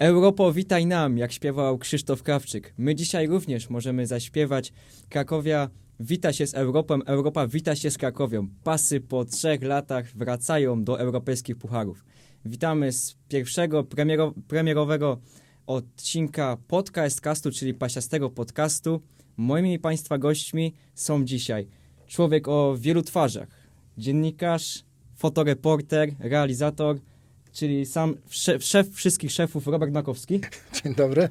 Europo, witaj nam, jak śpiewał Krzysztof Krawczyk. My dzisiaj również możemy zaśpiewać. Krakowia wita się z Europą, Europa wita się z Krakowią. Pasy po trzech latach wracają do europejskich pucharów. Witamy z pierwszego premiero, premierowego odcinka podcastu, czyli pasiastego podcastu. Moimi Państwa gośćmi są dzisiaj człowiek o wielu twarzach. Dziennikarz, fotoreporter, realizator, czyli sam szef, szef wszystkich szefów Robert Makowski. Dzień dobry.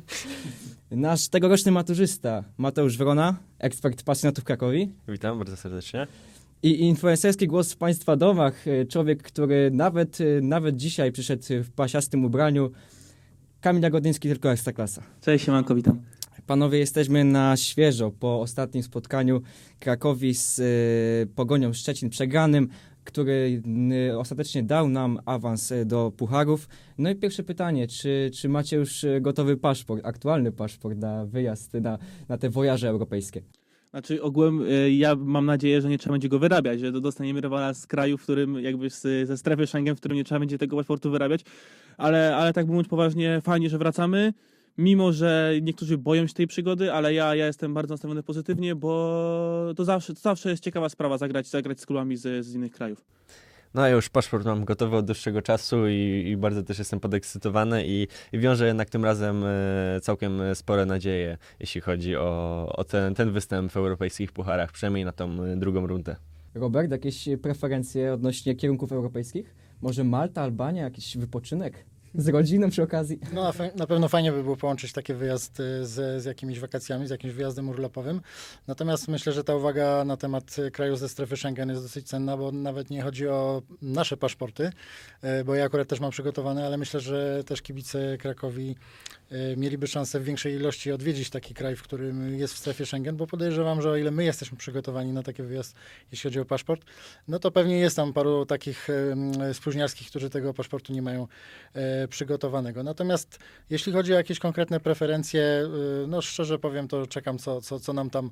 Nasz tegoroczny maturzysta Mateusz Wrona, ekspert pasjonatów Krakowi. Witam bardzo serdecznie. I influencerski głos w Państwa domach, e, człowiek, który nawet, e, nawet dzisiaj przyszedł w pasiastym ubraniu. Kamil Jagodyński, tylko Ekstraklasa. Cześć, siemanko, witam. Panowie, jesteśmy na świeżo po ostatnim spotkaniu Krakowi z y, Pogonią Szczecin przegranym, który y, ostatecznie dał nam awans y, do pucharów. No i pierwsze pytanie, czy, czy macie już y, gotowy paszport, aktualny paszport na wyjazd na, na te wojaże europejskie? Znaczy ogółem ja mam nadzieję, że nie trzeba będzie go wyrabiać, że dostaniemy rywala z kraju, w którym jakby z, ze strefy Schengen, w którym nie trzeba będzie tego paszportu wyrabiać, ale, ale tak mówiąc poważnie, fajnie, że wracamy, mimo że niektórzy boją się tej przygody, ale ja, ja jestem bardzo nastawiony pozytywnie, bo to zawsze, to zawsze jest ciekawa sprawa zagrać, zagrać z klubami z, z innych krajów. No ja już paszport mam gotowy od dłuższego czasu i, i bardzo też jestem podekscytowany i, i wiążę jednak tym razem e, całkiem spore nadzieje, jeśli chodzi o, o ten, ten występ w europejskich pucharach, przynajmniej na tą e, drugą rundę. Robert, jakieś preferencje odnośnie kierunków europejskich? Może Malta, Albania, jakiś wypoczynek? Z rodziną przy okazji? No, na, na pewno fajnie by było połączyć taki wyjazd y, z, z jakimiś wakacjami, z jakimś wyjazdem urlopowym. Natomiast myślę, że ta uwaga na temat kraju ze strefy Schengen jest dosyć cenna, bo nawet nie chodzi o nasze paszporty, y, bo ja akurat też mam przygotowane, ale myślę, że też kibice Krakowi y, mieliby szansę w większej ilości odwiedzić taki kraj, w którym jest w strefie Schengen, bo podejrzewam, że o ile my jesteśmy przygotowani na taki wyjazd, jeśli chodzi o paszport, no to pewnie jest tam paru takich spóźniarskich, którzy tego paszportu nie mają e, przygotowanego. Natomiast jeśli chodzi o jakieś konkretne preferencje, y, no szczerze powiem, to czekam, co, co, co nam tam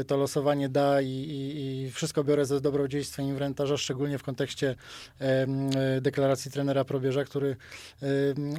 y, to losowanie da i, i, i wszystko biorę ze dobrodziejstwem inwentarza, szczególnie w kontekście y, deklaracji trenera Probierza, który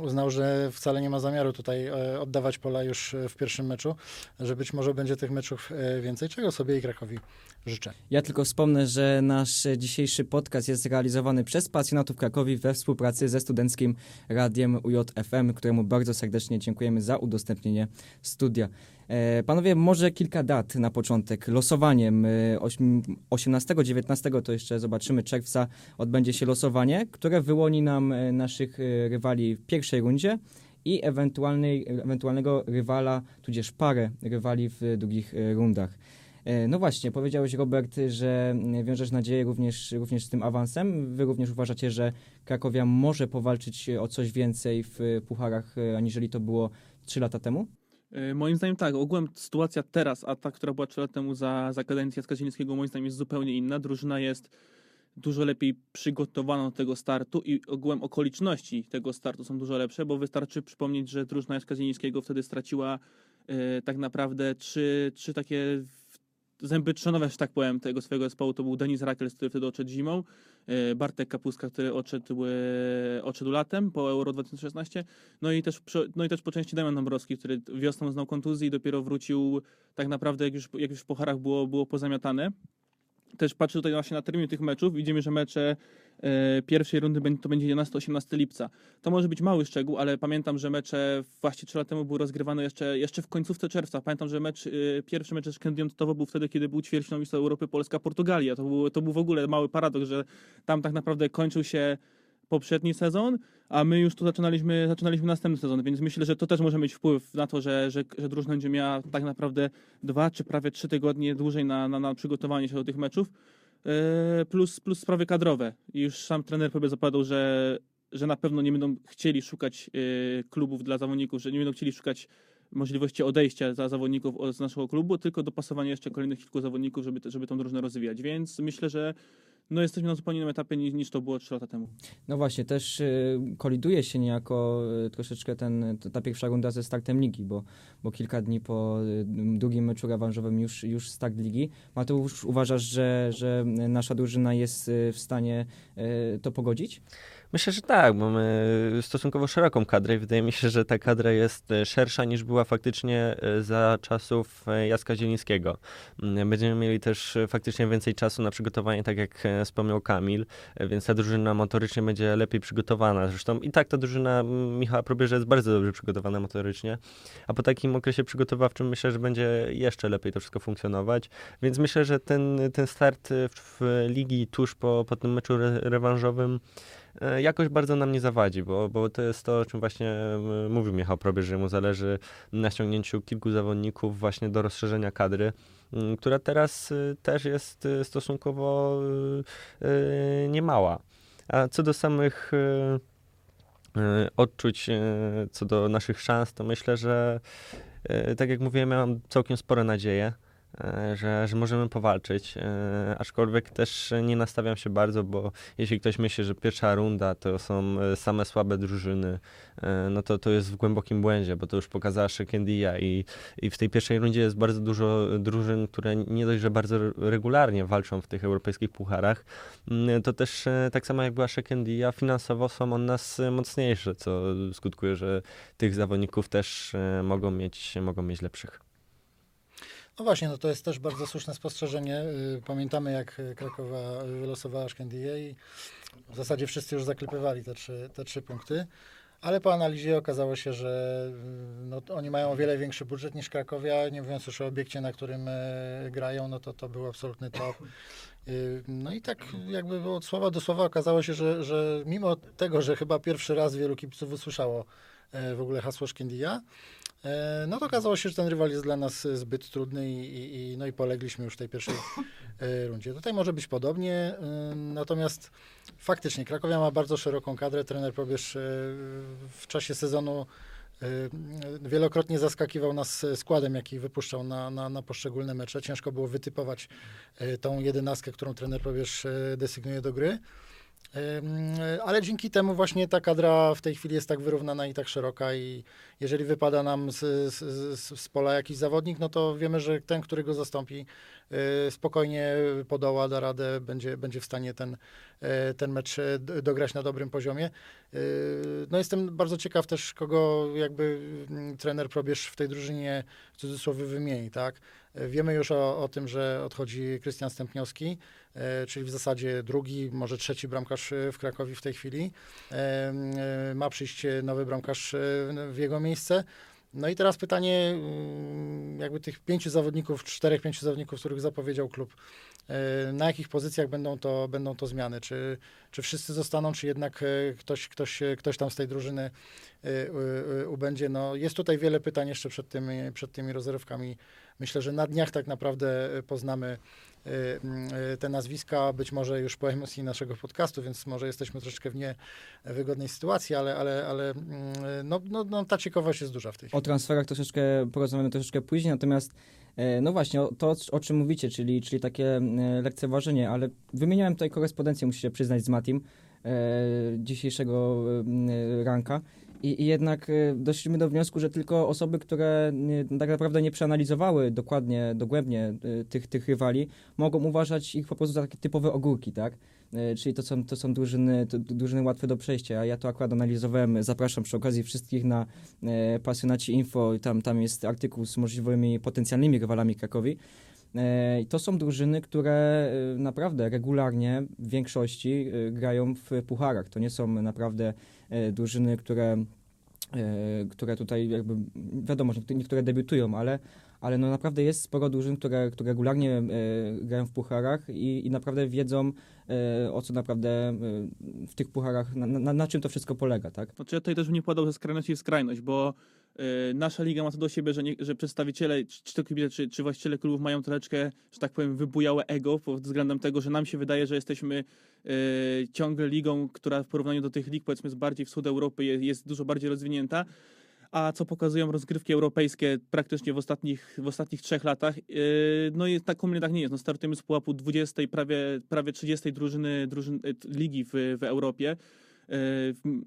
uznał, że wcale nie ma zamiaru tutaj e, oddawać pola już w pierwszym meczu, że być może będzie tych meczów e, więcej, czego sobie i Krakowi życzę. Ja tylko wspomnę, że nasz dzisiejszy podcast jest realizowany przez pasjonatów Krakowi we współpracy ze Studenckim Radiem UJFM, któremu bardzo serdecznie dziękujemy za udostępnienie studia. E, Panowie, może kilka dat na początek. Losowaniem e, ośm- 18-19 to jeszcze zobaczymy czerwca odbędzie się losowanie, które wyłoni nam e, naszych e, rywali w pierwszej rundzie i ewentualnej, ewentualnego rywala, tudzież parę rywali w drugich e, rundach. E, No właśnie, powiedziałeś Robert, że mm, wiążesz nadzieję również, również z tym awansem. Wy również uważacie, że Krakowia może powalczyć o coś więcej w e, pucharach, e, aniżeli to było 3 lata temu? Moim zdaniem tak, ogółem sytuacja teraz, a ta, która była 3 lata temu za, za kadencji Skazińskiego, moim zdaniem jest zupełnie inna. Drużyna jest dużo lepiej przygotowana do tego startu i ogółem okoliczności tego startu są dużo lepsze, bo wystarczy przypomnieć, że drużyna Jacka Zielińskiego wtedy straciła y, tak naprawdę trzy, trzy takie zęby trzonowe, że tak powiem, tego swojego zespołu. To był Denis Rakels, który wtedy odszedł zimą, y, Bartek Kapuska, który odszedł, y, odszedł latem po Euro 2016, no i też, no i też po części Damian Dąbrowski, który wiosną znał kontuzji i dopiero wrócił tak naprawdę, jak już, jak już w pucharach było, było pozamiatane. Też patrzę tutaj właśnie na termin tych meczów. Widzimy, że mecze e, pierwszej rundy to będzie 11-18 lipca. To może być mały szczegół, ale pamiętam, że mecze właśnie 3 lata temu były rozgrywane jeszcze, jeszcze w końcówce czerwca. Pamiętam, że mecz, e, pierwszy mecz z Kendiantowo był wtedy, kiedy był ćwierćfinał Mistrzostw Europy Polska-Portugalia. To był, to był w ogóle mały paradoks, że tam tak naprawdę kończył się poprzedni sezon, a my już tu zaczynaliśmy, zaczynaliśmy następny sezon, więc myślę, że to też może mieć wpływ na to, że, że, że drużyna będzie miała tak naprawdę dwa czy prawie trzy tygodnie dłużej na, na, na przygotowanie się do tych meczów, Yy, plus, plus sprawy kadrowe. I już sam trener sobie zapadał, że, że na pewno nie będą chcieli szukać yy, klubów dla zawodników, że nie będą chcieli szukać możliwości odejścia za zawodników od- z naszego klubu, tylko dopasowania jeszcze kolejnych kilku zawodników, żeby, żeby tą drużynę rozwijać. Więc myślę, że no jesteśmy na zupełnie innym etapie niż, niż to było trzy lata temu. No właśnie, też y, koliduje się niejako y, troszeczkę ten, ta pierwsza runda ze startem ligi, bo, bo kilka dni po y, drugim meczu rewanżowym już, już start ligi. Mateusz, uważasz, że, że nasza drużyna jest w stanie to pogodzić? Myślę, że tak. Mamy stosunkowo szeroką kadrę i wydaje mi się, że ta kadra jest e, szersza niż była faktycznie e, za czasów e, Jacka Zielińskiego. Mm, będziemy mieli też faktycznie więcej czasu na przygotowanie, tak jak wspomniał Kamil, więc ta drużyna motorycznie będzie lepiej przygotowana. Zresztą i tak ta drużyna Michała Probierza jest bardzo dobrze przygotowana motorycznie, a po takim okresie przygotowawczym myślę, że będzie jeszcze lepiej to wszystko funkcjonować. Więc myślę, że ten, ten start w, w ligi tuż po, po tym meczu re rewanżowym jakoś bardzo nam nie zawadzi, bo, bo to jest to, o czym właśnie e, mówił Michał Probierz, że mu zależy na ściągnięciu kilku zawodników właśnie do rozszerzenia kadry, która teraz e, też jest stosunkowo niemała. A co do samych odczuć, co do naszych szans, to myślę, że tak jak mówiłem, ja mam całkiem spore nadzieje. E, że, że możemy powalczyć, e, aczkolwiek też nie nastawiam się bardzo, bo jeśli ktoś myśli, że pierwsza runda to są e, same słabe drużyny, no to to jest w głębokim błędzie, bo to już pokazała Shekendia i, i w tej pierwszej rundzie jest bardzo dużo drużyn, które nie dość, że bardzo regularnie walczą w tych europejskich pucharach, mm, to też tak samo jak była Shekendia, finansowo są od nas mocniejsze, co skutkuje, że tych zawodników też mogą mieć, mogą mieć lepszych. No właśnie, no to jest też bardzo słuszne spostrzeżenie. Y, pamiętamy, jak Krakowa wylosowała Szkendię i w zasadzie wszyscy już zaklepywali te trzy, te trzy punkty. Ale po analizie okazało się, że y, no, oni mają o wiele większy budżet niż Krakowia, nie mówiąc już o obiekcie, na którym y, grają, no to to był absolutny top. No i tak jakby od słowa do słowa okazało się, że, że mimo tego, że chyba pierwszy raz wielu kibiców usłyszało w ogóle hasło Szkendia, E, no to okazało się, że ten rywal jest dla nas zbyt trudny i, i, no i polegliśmy już w tej pierwszej e, rundzie. Tutaj może być podobnie, e, natomiast faktycznie Krakowia ma bardzo szeroką kadrę. Trener Probierz w czasie sezonu wielokrotnie zaskakiwał nas składem, jaki wypuszczał na, na, na poszczególne mecze. Ciężko było wytypować tą jedenastkę, którą trener Probierz desygnuje do gry. Ale dzięki temu właśnie ta kadra w tej chwili jest tak wyrównana i tak szeroka i jeżeli wypada nam z, z, z pola jakiś zawodnik, no to wiemy, że ten, który go zastąpi, y, spokojnie podoła, da radę, będzie, będzie w stanie ten, ten mecz y, dograć na dobrym poziomie. No jestem bardzo ciekaw też, kogo jakby mm, trener Probierz w tej drużynie w cudzysłowie wymieni, tak? Wiemy już o, o tym, że odchodzi Krystian Stępniowski, e, czyli w zasadzie drugi, może trzeci bramkarz e, w Krakowie w tej chwili. E, ma przyjść nowy bramkarz w jego miejsce. No i teraz pytanie, mm, jakby tych pięciu zawodników, czterech, pięciu zawodników, których zapowiedział klub, na jakich pozycjach będą to, będą to zmiany? Czy, czy wszyscy zostaną, czy jednak ktoś, ktoś, ktoś tam z tej drużyny ubędzie? No, jest tutaj wiele pytań jeszcze przed tymi, przed tymi rozrywkami Myślę, że na dniach tak naprawdę e, poznamy e, e, te nazwiska, być może już po emocji naszego podcastu, więc może jesteśmy troszeczkę w niewygodnej sytuacji, ale, ale, ale no, no, no, ta ciekawość jest duża w tej chwili. O transferach troszeczkę porozmawiamy troszeczkę później, natomiast no właśnie, to o czym mówicie, czyli, czyli takie lekceważenie, ale wymieniałem tutaj korespondencję, muszę się przyznać, z Matim dzisiejszego ranka i, I, jednak y, doszliśmy do wniosku, że tylko osoby, które tak naprawdę nie przeanalizowały dokładnie, dogłębnie y, tych, tych rywali, mogą uważać ich po prostu za takie typowe ogórki, tak? Y, czyli to są, to są drużyny, to, drużyny łatwe do przejścia, a ja to akurat analizowałem, zapraszam przy okazji wszystkich na e, Pasjonaci Info, tam, tam jest artykuł z możliwymi potencjalnymi rywalami Krakowi. I to są drużyny, które naprawdę regularnie w większości grają w pucharach. To nie są naprawdę E, drużyny, które, e, które tutaj jakby, wiadomo, że niektóre debiutują, ale, ale no naprawdę jest sporo drużyn, które, które regularnie e, grają w pucharach i, i naprawdę wiedzą, o co naprawdę w tych pucharach, na, na, na czym to wszystko polega, tak? Znaczy ja tutaj też bym nie podał ze skrajności w skrajność, bo nasza liga ma to do siebie, że, nie, że przedstawiciele, czy to kibice, czy, czy właściciele klubów mają troszeczkę, że tak powiem, wybujałe ego pod względem tego, że nam się wydaje, że jesteśmy y, ciągle ligą, która w porównaniu do tych lig, powiedzmy, z bardziej wschód Europy jest, jest dużo bardziej rozwinięta. A co pokazują rozgrywki europejskie praktycznie w ostatnich, w ostatnich trzech latach, yy, no i tak komunie tak nie jest. No startujemy z pułapu 20, prawie, prawie 30 drużyny, drużyn, ligi w, w Europie.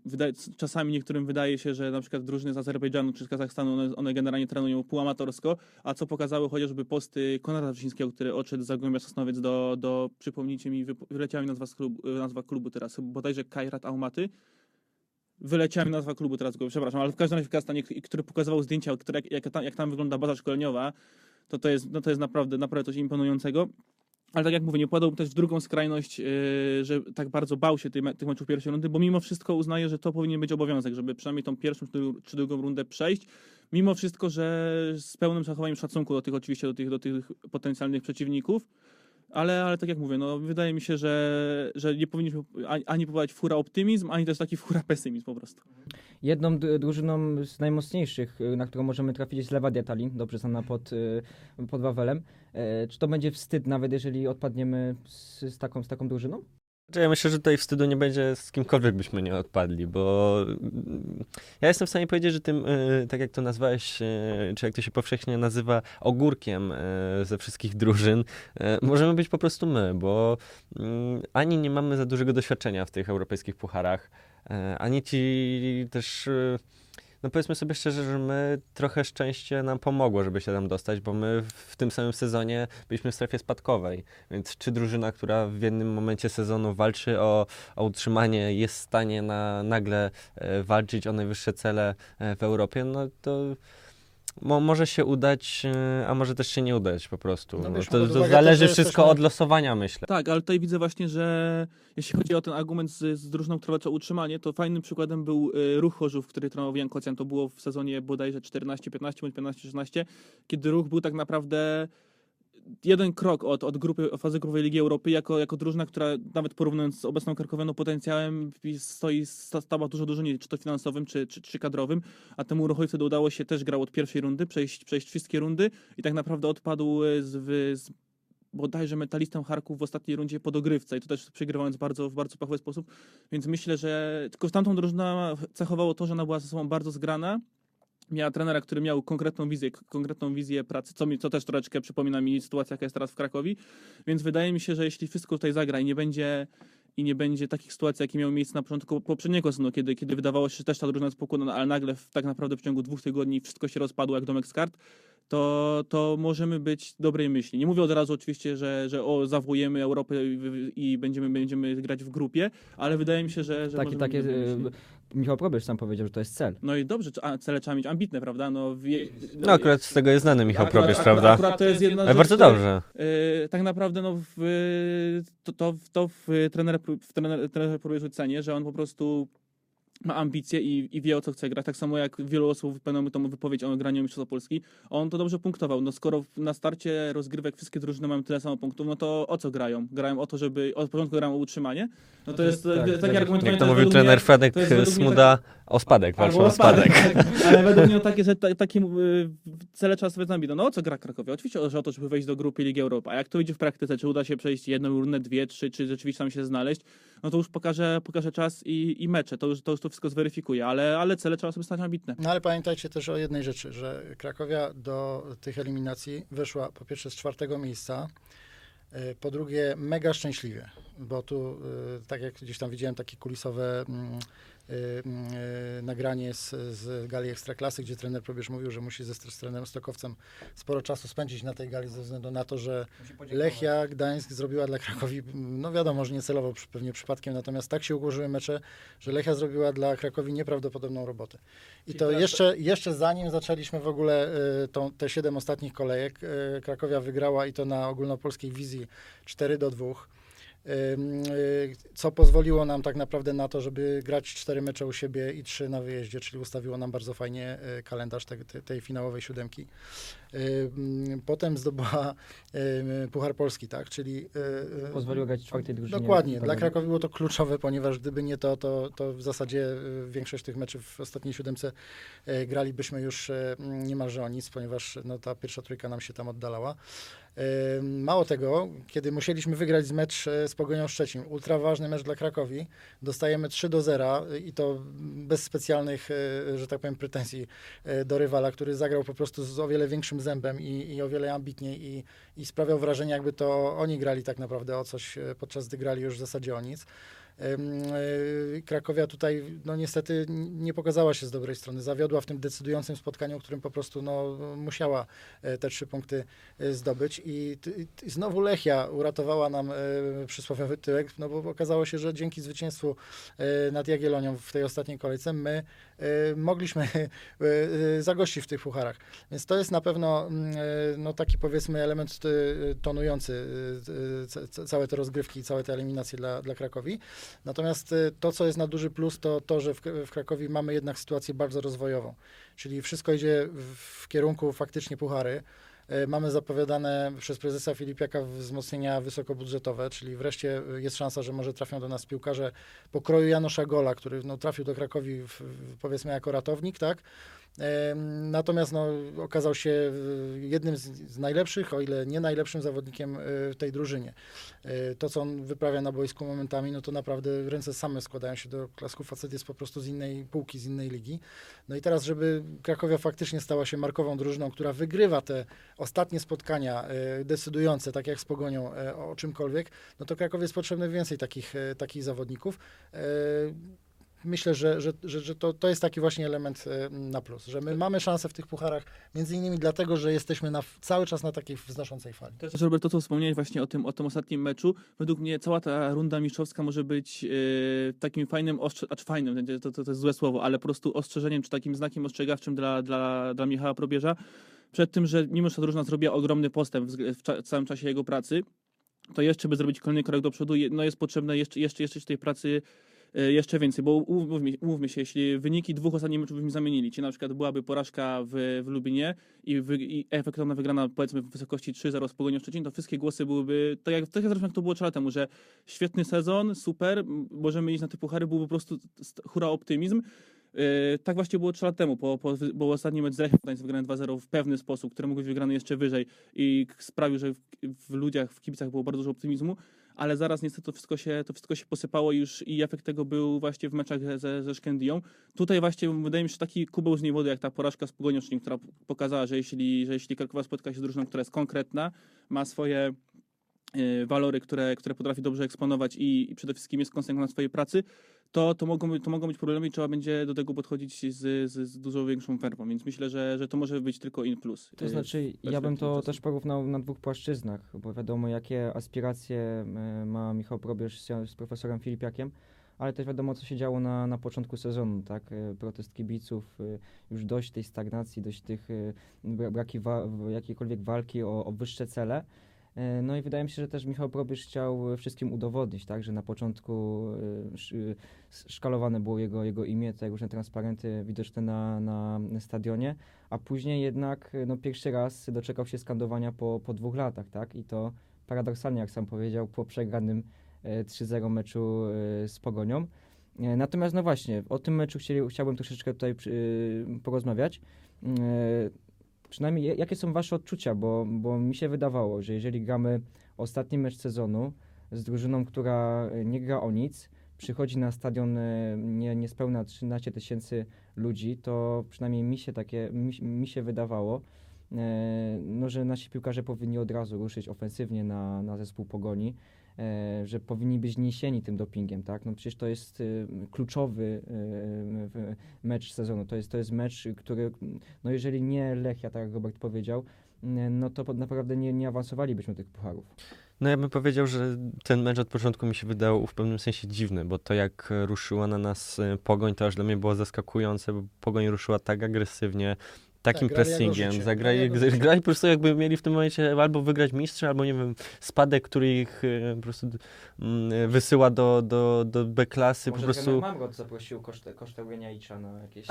Wydaje, czasami niektórym wydaje się, że na przykład drużyny z Azerbejdżanu czy z Kazachstanu, one, one generalnie trenują półamatorsko, a co pokazały chociażby posty Konrada Wrzyńskiego, który odszedł z Zagłębia Sosnowiec do, do przypomnijcie mi, wyleciała mi nazwa, klubu, nazwa klubu teraz, bodajże Kairat Almaty, wyleciała mi nazwa klubu teraz, go, przepraszam, ale w każdym razie w Kazachstanie, który pokazywał zdjęcia, które, jak, jak, tam, jak tam wygląda baza szkoleniowa, to to jest, no to jest naprawdę, naprawdę coś imponującego. Ale tak jak mówię, nie podałbym też w drugą skrajność, yy, że tak bardzo bał się tych, tych meczów pierwszej rundy, bo mimo wszystko uznaję, że to powinien być obowiązek, żeby przynajmniej tą pierwszą czy drugą rundę przejść. Mimo wszystko, że z pełnym zachowaniem szacunku do tych oczywiście, do tych, do tych potencjalnych przeciwników. Ale, ale tak jak mówię, no wydaje mi się, że, że nie powinniśmy ani próbować fura optymizm, ani też taki fura pesymizm po prostu. Jedną drużyną z najmocniejszych, y, na którą możemy trafić jest Lewadia Tallinn, dobrze znana pod, y, pod Wawelem. E, czy to będzie wstyd nawet, jeżeli odpadniemy z, z, taką, z taką drużyną? Ja myślę, że tutaj wstydu nie będzie z kimkolwiek byśmy nie odpadli, bo mm, ja jestem w stanie powiedzieć, że tym, e, tak jak to nazwałeś, e, czy jak to się powszechnie nazywa, ogórkiem ze wszystkich drużyn, możemy być po prostu my, bo mm, ani nie mamy za dużego doświadczenia w tych europejskich pucharach, ani ci też no powiedzmy sobie szczerze, że my trochę szczęście nam pomogło, żeby się tam dostać, bo my w tym samym sezonie byliśmy w strefie spadkowej. Więc czy drużyna, która w jednym momencie sezonu walczy o, o utrzymanie, jest w stanie na, nagle e, walczyć o najwyższe cele e, w Europie, no to Mo, może się udać, e, a może też się nie udać po prostu. No, wiesz, to, to zależy to, wszystko od losowania, myślę. Tak, ale tutaj widzę właśnie, że jeśli chodzi o ten argument z, z drużyną, która walczy o utrzymanie, to fajnym przykładem był y, Ruch Chorzów, który trenował Jan Kocjan. To było w sezonie bodajże 14-15 bądź 15-16, kiedy Ruch był tak naprawdę jeden krok od, od grupy, fazy grupowej Ligi Europy jako, jako drużyna, która nawet porównując z obecną Krakowianą potencjałem stoi, stała dużo, dużo niżej, czy to finansowym, czy, czy, czy kadrowym, a temu Ruchowi wtedy udało się też grał od pierwszej rundy, przejść, przejść wszystkie rundy i tak naprawdę odpadł z, z bodajże metalistą Charków w ostatniej rundzie po dogrywce i to też przegrywając bardzo, w bardzo pachowy sposób, więc myślę, że tylko tamtą drużynę cechowało to, że ona była ze sobą bardzo zgrana, miała trenera, który miał konkretną wizję, konkretną wizję pracy, co, mi, co też troszeczkę przypomina mi sytuacja, jaka jest teraz w Krakowie, więc wydaje mi się, że jeśli wszystko tutaj zagra i nie będzie i nie będzie takich sytuacji, jakie miały miejsce na początku poprzedniego sezonu, kiedy, kiedy wydawało się, że też ta drużyna jest pokłona, ale nagle w, tak naprawdę w ciągu dwóch tygodni wszystko się rozpadło jak domek z kart, to, to możemy być dobrej myśli. Nie mówię od razu oczywiście, że, że o, zawojemy Europę i, i będziemy, będziemy grać w grupie, ale wydaje mi się, że, że takie, takie Michał Probierz sam powiedział, że to jest cel. No i dobrze, a cele trzeba mieć ambitne, prawda? No, wie, no, akurat z tego jest znany Michał akurat, Probierz, prawda? Akurat to jest jedna Ale bardzo dobrze. Yy, tak naprawdę no, w, to, to, to w trener, w trener, trener Probierz cenię, że on po prostu ma ambicje i, i, wie o co chce grać. Tak samo jak wielu osób pamiętamy tą wypowiedź o graniu Mistrzostwa Polski. On to dobrze punktował. No skoro na starcie rozgrywek wszystkie drużyny mają tyle samo punktów, no to o co grają? Grają o to, żeby od początku grają o utrzymanie? No to jest tak, taki argument. Jak to mówił trener Fredek Smuda, tak, o spadek, walczą o spadek. Tak, ale według mnie takie, że takie y, cele trzeba sobie zambić. No o co gra Krakowie? Oczywiście że o to, żeby wejść do grupy Ligi Europy. A jak to idzie w praktyce? Czy uda się przejść jedną rundę, dwie, trzy, czy rzeczywiście tam się znaleźć? No to już pokaże, pokaże czas i, i mecze. To już, to już to wszystko zweryfikuje, ale, ale cele trzeba sobie stać ambitne. No ale pamiętajcie też o jednej rzeczy, że Krakowia do tych eliminacji wyszła po pierwsze z czwartego miejsca, y, po drugie mega szczęśliwie, bo tu, y, tak jak gdzieś tam widziałem takie kulisowe mm, Y, y, nagranie z, z gali Ekstraklasy, gdzie trener Probierz mówił, że musi ze z trenerem Stokowcem sporo czasu spędzić na tej gali ze względu na to, że Lechia Gdańsk zrobiła dla Krakowi, no wiadomo, że niecelowo pewnie przypadkiem, natomiast tak się ułożyły mecze, że Lechia zrobiła dla Krakowi nieprawdopodobną robotę. I to jeszcze, jeszcze zanim zaczęliśmy w ogóle tą, te siedem ostatnich kolejek, Krakowia wygrała i to na ogólnopolskiej wizji 4 do 2 Y, co pozwoliło nam tak naprawdę na to, żeby grać cztery mecze u siebie i trzy na wyjeździe, czyli ustawiło nam bardzo fajnie y, kalendarz tej, tej finałowej siódemki. Potem zdobyła Puchar Polski, tak, czyli... Pozwoliło grać czwartej drużynie. Dokładnie, dla Krakowi było to kluczowe, ponieważ gdyby nie to, to, to w zasadzie większość tych meczów w ostatniej siódemce gralibyśmy już niemalże o nic, ponieważ no, ta pierwsza trójka nam się tam oddalała. Mało tego, kiedy musieliśmy wygrać mecz e, z Pogonią Szczecin, ultra ważny mecz dla Krakowi, dostajemy 3 do 0 i to bez specjalnych, e, że tak powiem, pretensji e, do rywala, który zagrał po prostu z o wiele większym zębem i, i o wiele ambitniej i, i sprawiał wrażenie, jakby to oni grali tak naprawdę o coś, podczas gdy grali już w zasadzie o nic. E, Krakowia tutaj no niestety nie pokazała się z dobrej strony. Zawiodła w tym decydującym spotkaniu, w którym po prostu no, musiała e, te trzy punkty e, zdobyć i, i znowu Lechia uratowała nam przysłowiowy tyłek, no bo okazało się, że dzięki zwycięstwu nad Jagiellonią w tej ostatniej kolejce my mogliśmy zagościć w tych pucharach. Więc to jest na pewno mm, no, taki powiedzmy element tonujący całe te rozgrywki i całe te eliminacje dla, dla Krakowi. Natomiast y, to, co jest na duży plus, to to, że w, w Krakowie mamy jednak sytuację bardzo rozwojową. Czyli wszystko idzie w kierunku faktycznie puchary. Y, mamy zapowiadane przez prezesa Filipiaka wzmocnienia wysokobudżetowe, czyli wreszcie jest szansa, że może trafią do nas piłkarze pokroju Janosza Gola, który no, trafił do Krakowi w, powiedzmy jako ratownik, tak? Natomiast no, okazał się jednym z, najlepszych, o ile nie najlepszym zawodnikiem e, w tej drużynie. E, to, co on wyprawia na boisku momentami, no to naprawdę ręce same składają się do klasku. Facet jest po prostu z innej półki, z innej ligi. No i teraz, żeby Krakowia faktycznie stała się markową drużyną, która wygrywa te ostatnie spotkania e, decydujące, tak jak z Pogonią, o czymkolwiek, no to Krakowie jest potrzebne więcej takich, takich zawodników myślę, że, że, że, że to, to jest taki właśnie element e, na plus, że my mamy szansę w tych pucharach, między innymi dlatego, że jesteśmy na, cały czas na takiej wznoszącej fali. Też, Robert, to co wspomniałeś właśnie o tym, o tym ostatnim meczu, według mnie cała ta runda mistrzowska może być yy, takim fajnym, ostrze, acz fajnym, to, to, to jest złe słowo, ale po prostu ostrzeżeniem, czy takim znakiem ostrzegawczym dla, dla, dla Michała Probierza, przed tym, że mimo, że ta drużyna zrobiła ogromny postęp w, w, w całym czasie jego pracy, to jeszcze, by zrobić kolejny krok do przodu, no jest potrzebne jeszcze, jeszcze, jeszcze tej pracy jeszcze więcej, bo umówmy, umówmy się, jeśli wyniki dwóch ostatnich meczów byśmy zamienili, czy na przykład byłaby porażka w, w Lubinie i, wy, i efektowna wygrana powiedzmy w wysokości 3-0 z Pogonią Szczecin, to wszystkie głosy byłyby, tak jak, tak jak to było 3 temu, że świetny sezon, super, możemy iść na te puchary, był po prostu hura optymizm. Yy, tak właśnie było 3 lat temu, po, po, bo ostatni mecz z Lechem wygrany 2-0 w pewny sposób, który mógł być wygrany jeszcze wyżej i sprawił, że w, w ludziach, w kibicach było bardzo dużo optymizmu ale zaraz niestety to wszystko się, to wszystko się posypało już i efekt tego był właśnie w meczach ze, ze. Tutaj właśnie wydaje mi się taki kubeł z niewody, jak ta porażka z Pogonią, która pokazała, że jeśli, że jeśli Krakowa spotka się z drużyną, która jest konkretna, ma swoje walory, które, które potrafi dobrze eksponować i, i przede wszystkim jest konsekwentna w swojej pracy, to, to, mogą, to mogą być problemy i trzeba będzie do tego podchodzić z, z, z dużo większą werwą, więc myślę, że, że to może być tylko in plus. To znaczy, ja bym to czasu. też porównał na dwóch płaszczyznach, bo wiadomo, jakie aspiracje e, ma Michał Probierz z, z profesorem Filipiakiem, ale też wiadomo, co się działo na, na początku sezonu, tak? Protest kibiców, już dość tej stagnacji, dość tych braki wa jakiejkolwiek walki o, o wyższe cele. E, no i wydaje mi się, że też Michał Probierz chciał wszystkim udowodnić, tak, że na początku e, szkalowane było jego, jego imię, te różne transparenty widoczne na, na stadionie, a później jednak e, no, pierwszy raz doczekał się skandowania po, po dwóch latach, tak, i to paradoksalnie, jak sam powiedział, po przegranym 3-0 meczu z Pogonią. Natomiast no właśnie, o tym meczu chcieli, chciałbym troszeczkę tutaj porozmawiać przynajmniej jakie są wasze odczucia, bo, bo mi się wydawało, że jeżeli gramy ostatni mecz sezonu z drużyną, która nie gra o nic, przychodzi na stadion e, nie, niespełna 13 tysięcy ludzi, to przynajmniej mi się takie, mi, mi się wydawało, e, no, że nasi piłkarze powinni od razu ruszyć ofensywnie na, na zespół Pogoni, że powinni być niesieni tym dopingiem, tak? No przecież to jest y, kluczowy y, mecz sezonu. To jest, to jest mecz, który, no jeżeli nie Lechia, tak jak Robert powiedział, no to naprawdę nie, nie awansowalibyśmy tych pucharów. No ja bym powiedział, że ten mecz od początku mi się wydał w pewnym sensie dziwny, bo to jak ruszyła na nas Pogoń, to aż dla mnie było zaskakujące, bo Pogoń ruszyła tak agresywnie, takim tak, pressingiem, zagrali, grali po prostu jakby mieli w tym momencie albo wygrać mistrza, albo nie wiem, spadek, który ich e, po prostu mm, wysyła do, do, do B-klasy. Może po prostu... Mamrot zaprosił kosztę, kosztę Geniaicza na jakieś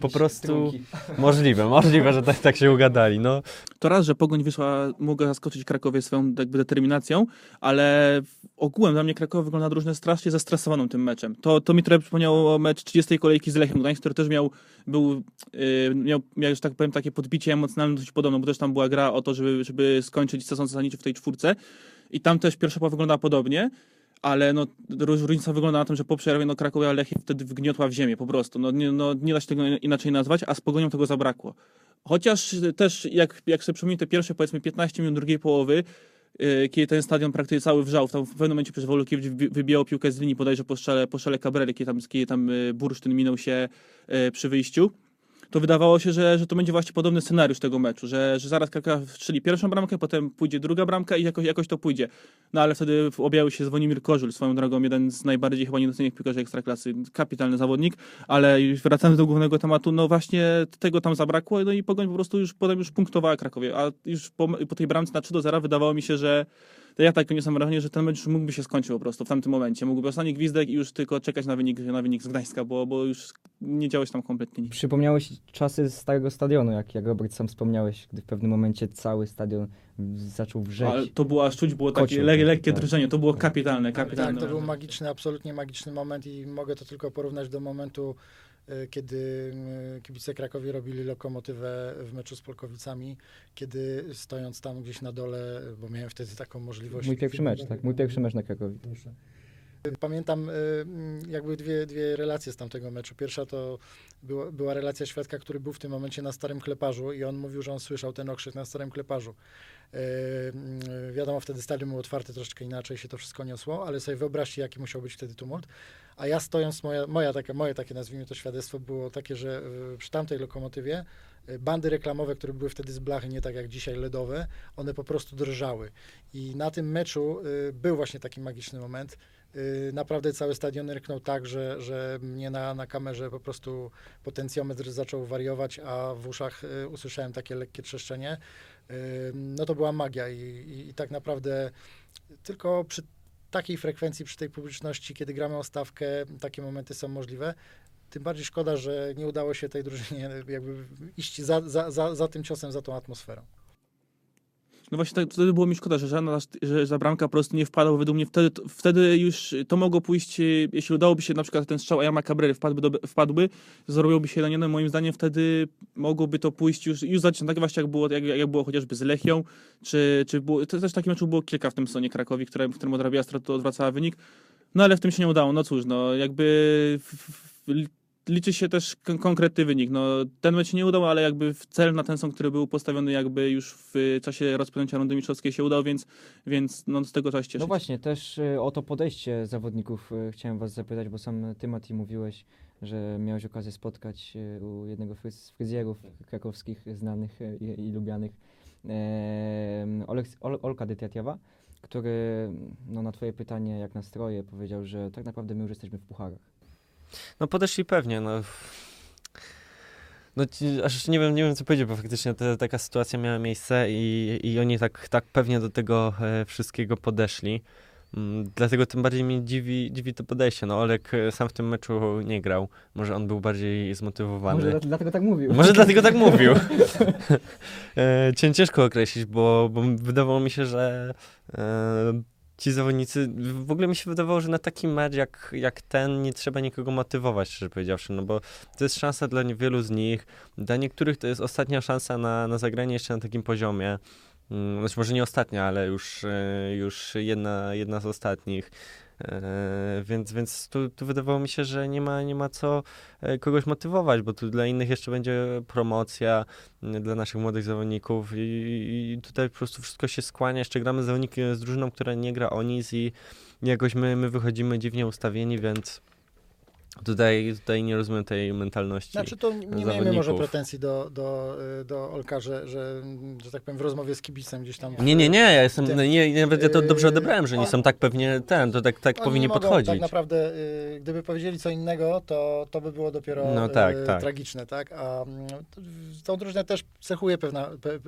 Po prostu możliwe, możliwe, że tak, tak się ugadali, no. To raz, że Pogoń wyszła, mogła zaskoczyć Krakowie swoją jakby determinacją, ale ogółem dla mnie Krakow wygląda drużynę strasznie zestresowaną tym meczem. To, to mi trochę przypomniało mecz 30 kolejki z Lechem Gdańsk, który też miał, był Y, miał, miał, że tak powiem, takie podbicie emocjonalne dość podobne, bo też tam była gra o to, żeby, żeby skończyć sezon zasadniczy w tej czwórce i tam też pierwsza połowa wyglądała podobnie, ale no, różnica wygląda na tym, że po przerwie no, Krakowia Lechia wtedy wgniotła w ziemię po prostu. No nie, no, nie da się tego inaczej nazwać, a z Pogonią tego zabrakło. Chociaż też jak, jak sobie przypomnę te pierwsze powiedzmy 15 minut drugiej połowy, y, kiedy ten stadion praktycznie cały wrzał. Tam w pewnym momencie przecież Wolukiewicz wy- wybijał piłkę z linii bodajże po szczele, po kiedy tam, kiedy tam y, bursztyn minął się y, przy wyjściu. To wydawało się, że, że to będzie właśnie podobny scenariusz tego meczu, że, że zaraz Krakow strzeli pierwszą bramkę, potem pójdzie druga bramka i jakoś, jakoś to pójdzie. No ale wtedy objawił się Zwonimir Kożul, swoją drogą jeden z najbardziej chyba niedocenionych piłkarzy Ekstraklasy, kapitalny zawodnik, ale wracając do głównego tematu, no właśnie tego tam zabrakło, no i Pogoń po prostu już potem już punktowała Krakowie, a już po, po tej bramce na 3 do 0 wydawało mi się, że to ja tak nie mam wrażenie, że ten mecz już mógłby się skończyć po prostu w tamtym momencie. Mógłby ostatni gwizdek i już tylko czekać na wynik, na wynik z Gdańska, bo, bo już nie działo się tam kompletnie nic. Przypomniałeś czasy starego stadionu, jak, jak Robert sam wspomniałeś, gdy w pewnym momencie cały stadion zaczął wrzeć. Ale to było aż czuć, było takie Kocioł le, taki, lekkie tak. drżenie, to było kapitalne, kapitalne. Tak, to był magiczny, absolutnie magiczny moment i mogę to tylko porównać do momentu, kiedy y, kibice Krakowi robili lokomotywę w meczu z Polkowicami, kiedy stojąc tam gdzieś na dole, bo miałem wtedy taką możliwość. Mój pierwszy mecz, tak, mój pierwszy mecz na Krakowie. Pamiętam y, mm, jakby dwie, dwie relacje z tamtego meczu. Pierwsza to była, była relacja świadka, który był w tym momencie na Starym Kleparzu i on mówił, że on słyszał ten okrzyk na Starym Kleparzu. Y, mm, Wiadomo, wtedy stadion był otwarty, troszeczkę inaczej się to wszystko niosło, ale sobie wyobraźcie, jaki musiał być wtedy tumult. A ja stojąc, moja, moja taka, moje takie, nazwijmy to świadectwo było takie, że y, przy tamtej lokomotywie y, bandy reklamowe, które były wtedy z blachy, nie tak jak dzisiaj LEDowe, one po prostu drżały. I na tym meczu y, był właśnie taki magiczny moment. Y, Naprawdę cały stadion ryknął tak, że, że mnie na, na kamerze po prostu potencjometr zaczął wariować, a w uszach y, usłyszałem takie lekkie trzeszczenie. Y, No to była magia i, i, i tak naprawdę tylko przy takiej frekwencji, przy tej publiczności, kiedy gramy o stawkę, takie momenty są możliwe. Tym bardziej szkoda, że nie udało się tej drużynie jakby iść za, za, za, za tym ciosem, za tą atmosferą. No właśnie tak, wtedy było mi szkoda, że żadna, że za bramka po prostu nie wpadła, bo według mnie wtedy, wtedy już to mogło pójść, jeśli udałoby się na przykład ten strzał Ayama Cabrery wpadłby, wpadłby zrobiłby się jeden, moim zdaniem wtedy mogłoby to pójść już, już zacząć tak właśnie jak było, jak, jak było chociażby z Lechią, czy, czy było, to też takich meczów było kilka w tym sezonie Krakowi, które, w którym odrabiała stratę, odwracała wynik, no ale w tym się nie udało, no cóż, no jakby w, w, liczy się też kon- konkretny wynik. No, ten mecz nie udał, ale jakby cel na ten sąd, który był postawiony jakby już w czasie rozpoczęcia rundy mistrzowskiej się udał, więc, więc no, z tego trzeba się cieszyć. No właśnie, też y, o to podejście zawodników y, chciałem was zapytać, bo sam ty, Mati, mówiłeś, że miałeś okazję spotkać y, u jednego z fryzjerów krakowskich znanych y, i, i lubianych, Oleks- Ol, Olka Dytiatiewa, który no, na twoje pytanie, jak nastroje, powiedział, że tak naprawdę my już jesteśmy w pucharach. No podeszli pewnie, no. No aż nie wiem, nie wiem co powiedzieć, bo faktycznie ta, taka sytuacja miała miejsce i, i oni tak, tak pewnie do tego e, wszystkiego podeszli. Mm, dlatego tym bardziej mnie dziwi, dziwi to podejście. No Olek e, sam w tym meczu nie grał. Może on był bardziej zmotywowany. Może dla- dlatego tak mówił. Może dlatego tak mówił. e, cię ciężko określić, bo, bo wydawało mi się, że ci zawodnicy, w ogóle mi się wydawało, że na taki mecz jak, jak ten nie trzeba nikogo motywować, szczerze powiedziawszy, no bo to jest szansa dla wielu z nich, dla niektórych to jest ostatnia szansa na, na zagranie jeszcze na takim poziomie. Mm, Znaczy może nie ostatnia, ale już, e, już jedna, jedna z ostatnich. E, Więc, więc tu, tu wydawało mi się, że nie ma, nie ma co e, kogoś motywować, bo tu dla innych jeszcze będzie promocja, m, dla naszych młodych zawodników i, i tutaj po prostu wszystko się skłania. Jeszcze gramy z z drużyną, która nie gra o nic i jakoś my, my wychodzimy dziwnie ustawieni, więc tutaj, tutaj nie rozumiem tej mentalności. Znaczy to nie miejmy może pretensji do, do, y, do Olka, że, że, że tak powiem w rozmowie z kibicem gdzieś tam... Nie, nie, nie, ja jestem, nie, nawet ja to dobrze Yy, odebrałem, że nie on- są tak pewnie ten, to tak, tak nie mogą, podchodzić. Tak naprawdę, y, gdyby powiedzieli co innego, to, to by było dopiero No tak, y, tak. tragiczne, tak? A mm, to- tą drużynę też cechuje pewna, pe,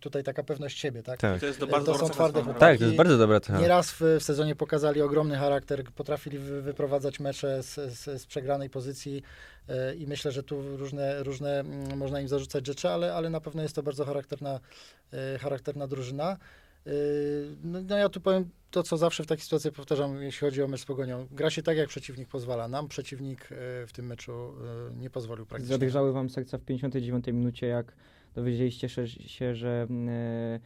tutaj taka pewność siebie, tak? Tak. To jest To bardzo są dobra twarde chłopaki. tak, to jest bardzo dobra cena. Nieraz w, w sezonie pokazali ogromny charakter, potrafili wy, wyprowadzać mecze z, z, z przegranej pozycji e, i myślę, że tu różne, różne mm, można im zarzucać rzeczy, ale, ale na pewno jest to bardzo charakterna, e, charakterna drużyna. E, No, no ja tu powiem to, co zawsze w takiej sytuacji powtarzam, jeśli chodzi o mecz z Pogonią. Gra się tak, jak przeciwnik pozwala. Nam przeciwnik w tym meczu nie pozwolił praktycznie. Zadrżały wam serca w 59 minucie, jak dowiedzieliście się, że mm,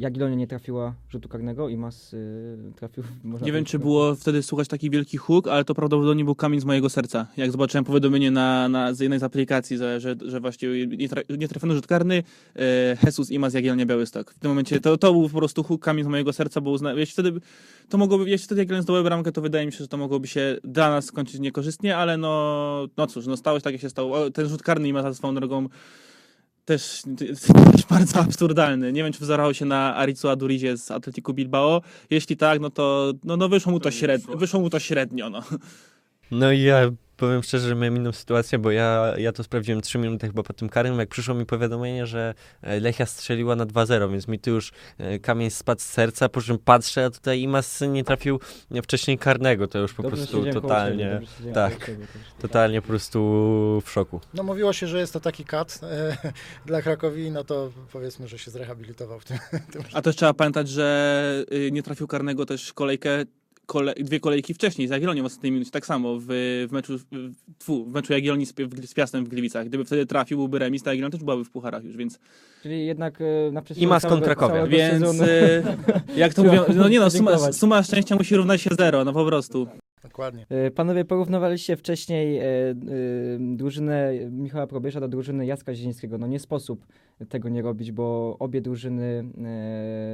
Jagiellonia nie trafiła rzutu karnego i Mas y, trafił... Nie wiem, czy było wtedy słuchać taki wielki huk, ale to prawdopodobnie był kamień z mojego serca. Jak zobaczyłem powiadomienie na, na, z jednej z aplikacji, że, że, że właśnie nie, tra, nie trafiono rzut karny, e, Jesus Ima z Jagiellonia Białystok. W tym momencie to, to był po prostu huk, kamień z mojego serca, bo uzna, jeśli wtedy to mogłoby, jeśli wtedy Jagiellonia zdobyła bramkę, to wydaje mi się, że to mogłoby się dla nas skończyć niekorzystnie, ale no, no cóż, no stało się tak, jak się stało. O, Ten rzut karny Ima za swoją drogą też, też bardzo absurdalny. Nie wiem, czy wzorował się na Arizu Adurizie z Atletico Bilbao. Jeśli tak, no to no, no wyszło mu to średnio. Wyszło mu to średnio, no. No i ja powiem szczerze, że miałem inną sytuację, bo ja, ja to sprawdziłem 3 minuty chyba po tym karnym, jak przyszło mi powiadomienie, że e, Lechia strzeliła na 2-0, więc mi tu już e, kamień spadł z serca, po czym patrzę, a tutaj Imas nie trafił wcześniej karnego, to już po Dobrze prostu totalnie, siedziałem tak, totalnie po prostu w szoku. No mówiło się, że jest to taki kat e, dla Krakowi, no to powiedzmy, że się zrehabilitował w tym. tym A też trzeba pamiętać, że y, nie trafił karnego też kolejkę, kole, dwie kolejki wcześniej z Jagiellonią w ostatniej minucie. Tak samo w, w meczu w, tfu, w meczu Jagiellonii z, w, z Piastem w Gliwicach. Gdyby wtedy trafił, byłby remis, to Jagiellon też byłaby w pucharach już, więc... Czyli jednak y, na przestrzeni Imas całego, kontra Krakowia. całego Więc y, jak to mówią, no nie no, suma, suma szczęścia musi równać się zero, no po prostu. Dokładnie. E, Panowie, porównywaliście wcześniej e, e, drużynę Michała Probierza do drużyny Jacka Zielińskiego. No nie sposób tego nie robić, bo obie drużyny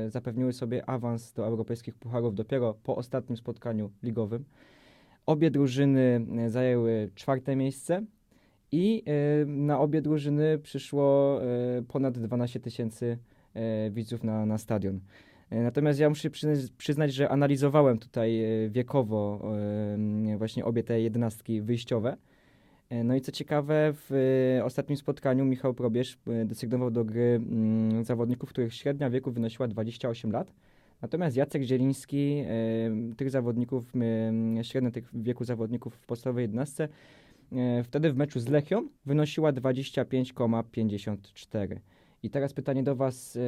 zapewniły sobie awans do europejskich pucharów dopiero po ostatnim spotkaniu ligowym. Obie drużyny zajęły czwarte miejsce i na obie drużyny przyszło ponad 12 tysięcy widzów na, na stadion. E, Natomiast ja muszę przyznać, że analizowałem tutaj e, wiekowo e, właśnie obie te jedenastki wyjściowe. No i co ciekawe, w ostatnim spotkaniu Michał Probierz desygnował do gry mm, zawodników, których średnia wieku wynosiła 28 lat. Natomiast Jacek Zieliński, tych zawodników, średnia tych wieku zawodników w podstawowej jedenastce, e, wtedy w meczu z Lechią wynosiła 25,54. I teraz pytanie do Was.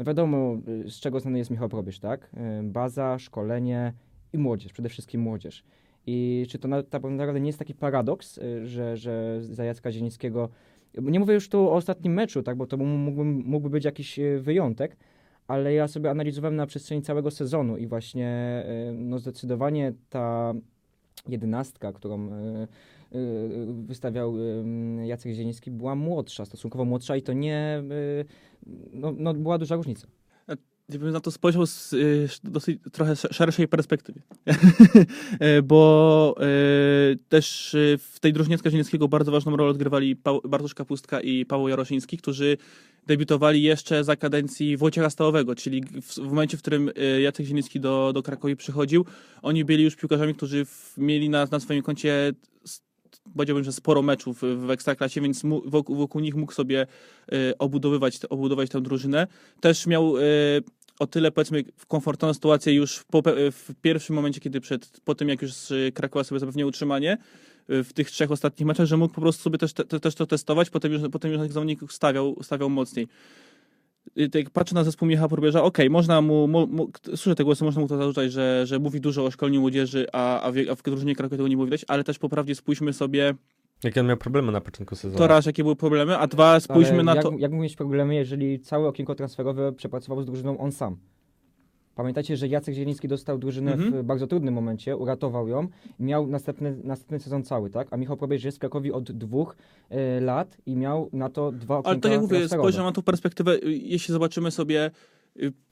No wiadomo, y, z czego znany jest Michał Probierz, tak? Y, Baza, szkolenie i młodzież, przede wszystkim młodzież. I czy to na, tak naprawdę nie jest taki paradoks, y, że, że za Jacka Zielińskiego, nie mówię już tu o ostatnim meczu, tak, bo to mógłby, mógłby być jakiś wyjątek, ale ja sobie analizowałem na przestrzeni całego sezonu i właśnie no zdecydowanie ta jedenastka, którą y, y, wystawiał Jacek Zieliński, była młodsza, stosunkowo młodsza i to nie, y, no, no była duża różnica. Gdybym na to spojrzał z y, dosyć trochę sz- szerszej perspektywy. E, Bo e, też e, w tej drużynie Skazińskiego bardzo ważną rolę odgrywali Pał- Bartosz Kapustka i Paweł Jarosiński, którzy debiutowali jeszcze za kadencji Wojciecha Stałowego, czyli w, w momencie, w którym e, Jacek Zieliński do, do Krakowi przychodził, oni byli już piłkarzami, którzy w, mieli na, na swoim koncie powiedziałbym, że sporo meczów w Ekstraklasie, więc wokół, wokół nich mógł sobie e, obudowywać, obudować tę drużynę. Też miał e, o tyle powiedzmy komfortowną sytuację już w, pierwszym momencie, kiedy przed, po tym jak już Krakowa sobie zapewnił utrzymanie w tych trzech ostatnich meczach, że mógł po prostu sobie też, te, też to testować, potem już, potem już na zawodników stawiał, stawiał mocniej. Y, Tak patrzę na zespół Michała Probierza, okej, można mu, mu, mu słyszę te głosy, można mu to zarzucać, że, że mówi dużo o szkoleniu młodzieży, a, a, w, a w drużynie Krakowa tego nie było ale też poprawnie spójrzmy sobie Jakie on miał problemy na początku sezonu? to raz, jakie były problemy, a dwa, spójrzmy Ale na jak, to... Jak mógł mieć problemy, jeżeli całe okienko transferowe przepracował z drużyną on sam? Pamiętajcie, że Jacek Zieliński dostał drużynę Mhm. w bardzo trudnym momencie, uratował ją i miał następny, następny sezon cały, tak? A Michał Probierz jest w Krakowi od dwóch e, lat i miał na to dwa okienka Ale tak jak mówię, spojrzę na tą perspektywę, y, jeśli zobaczymy sobie y,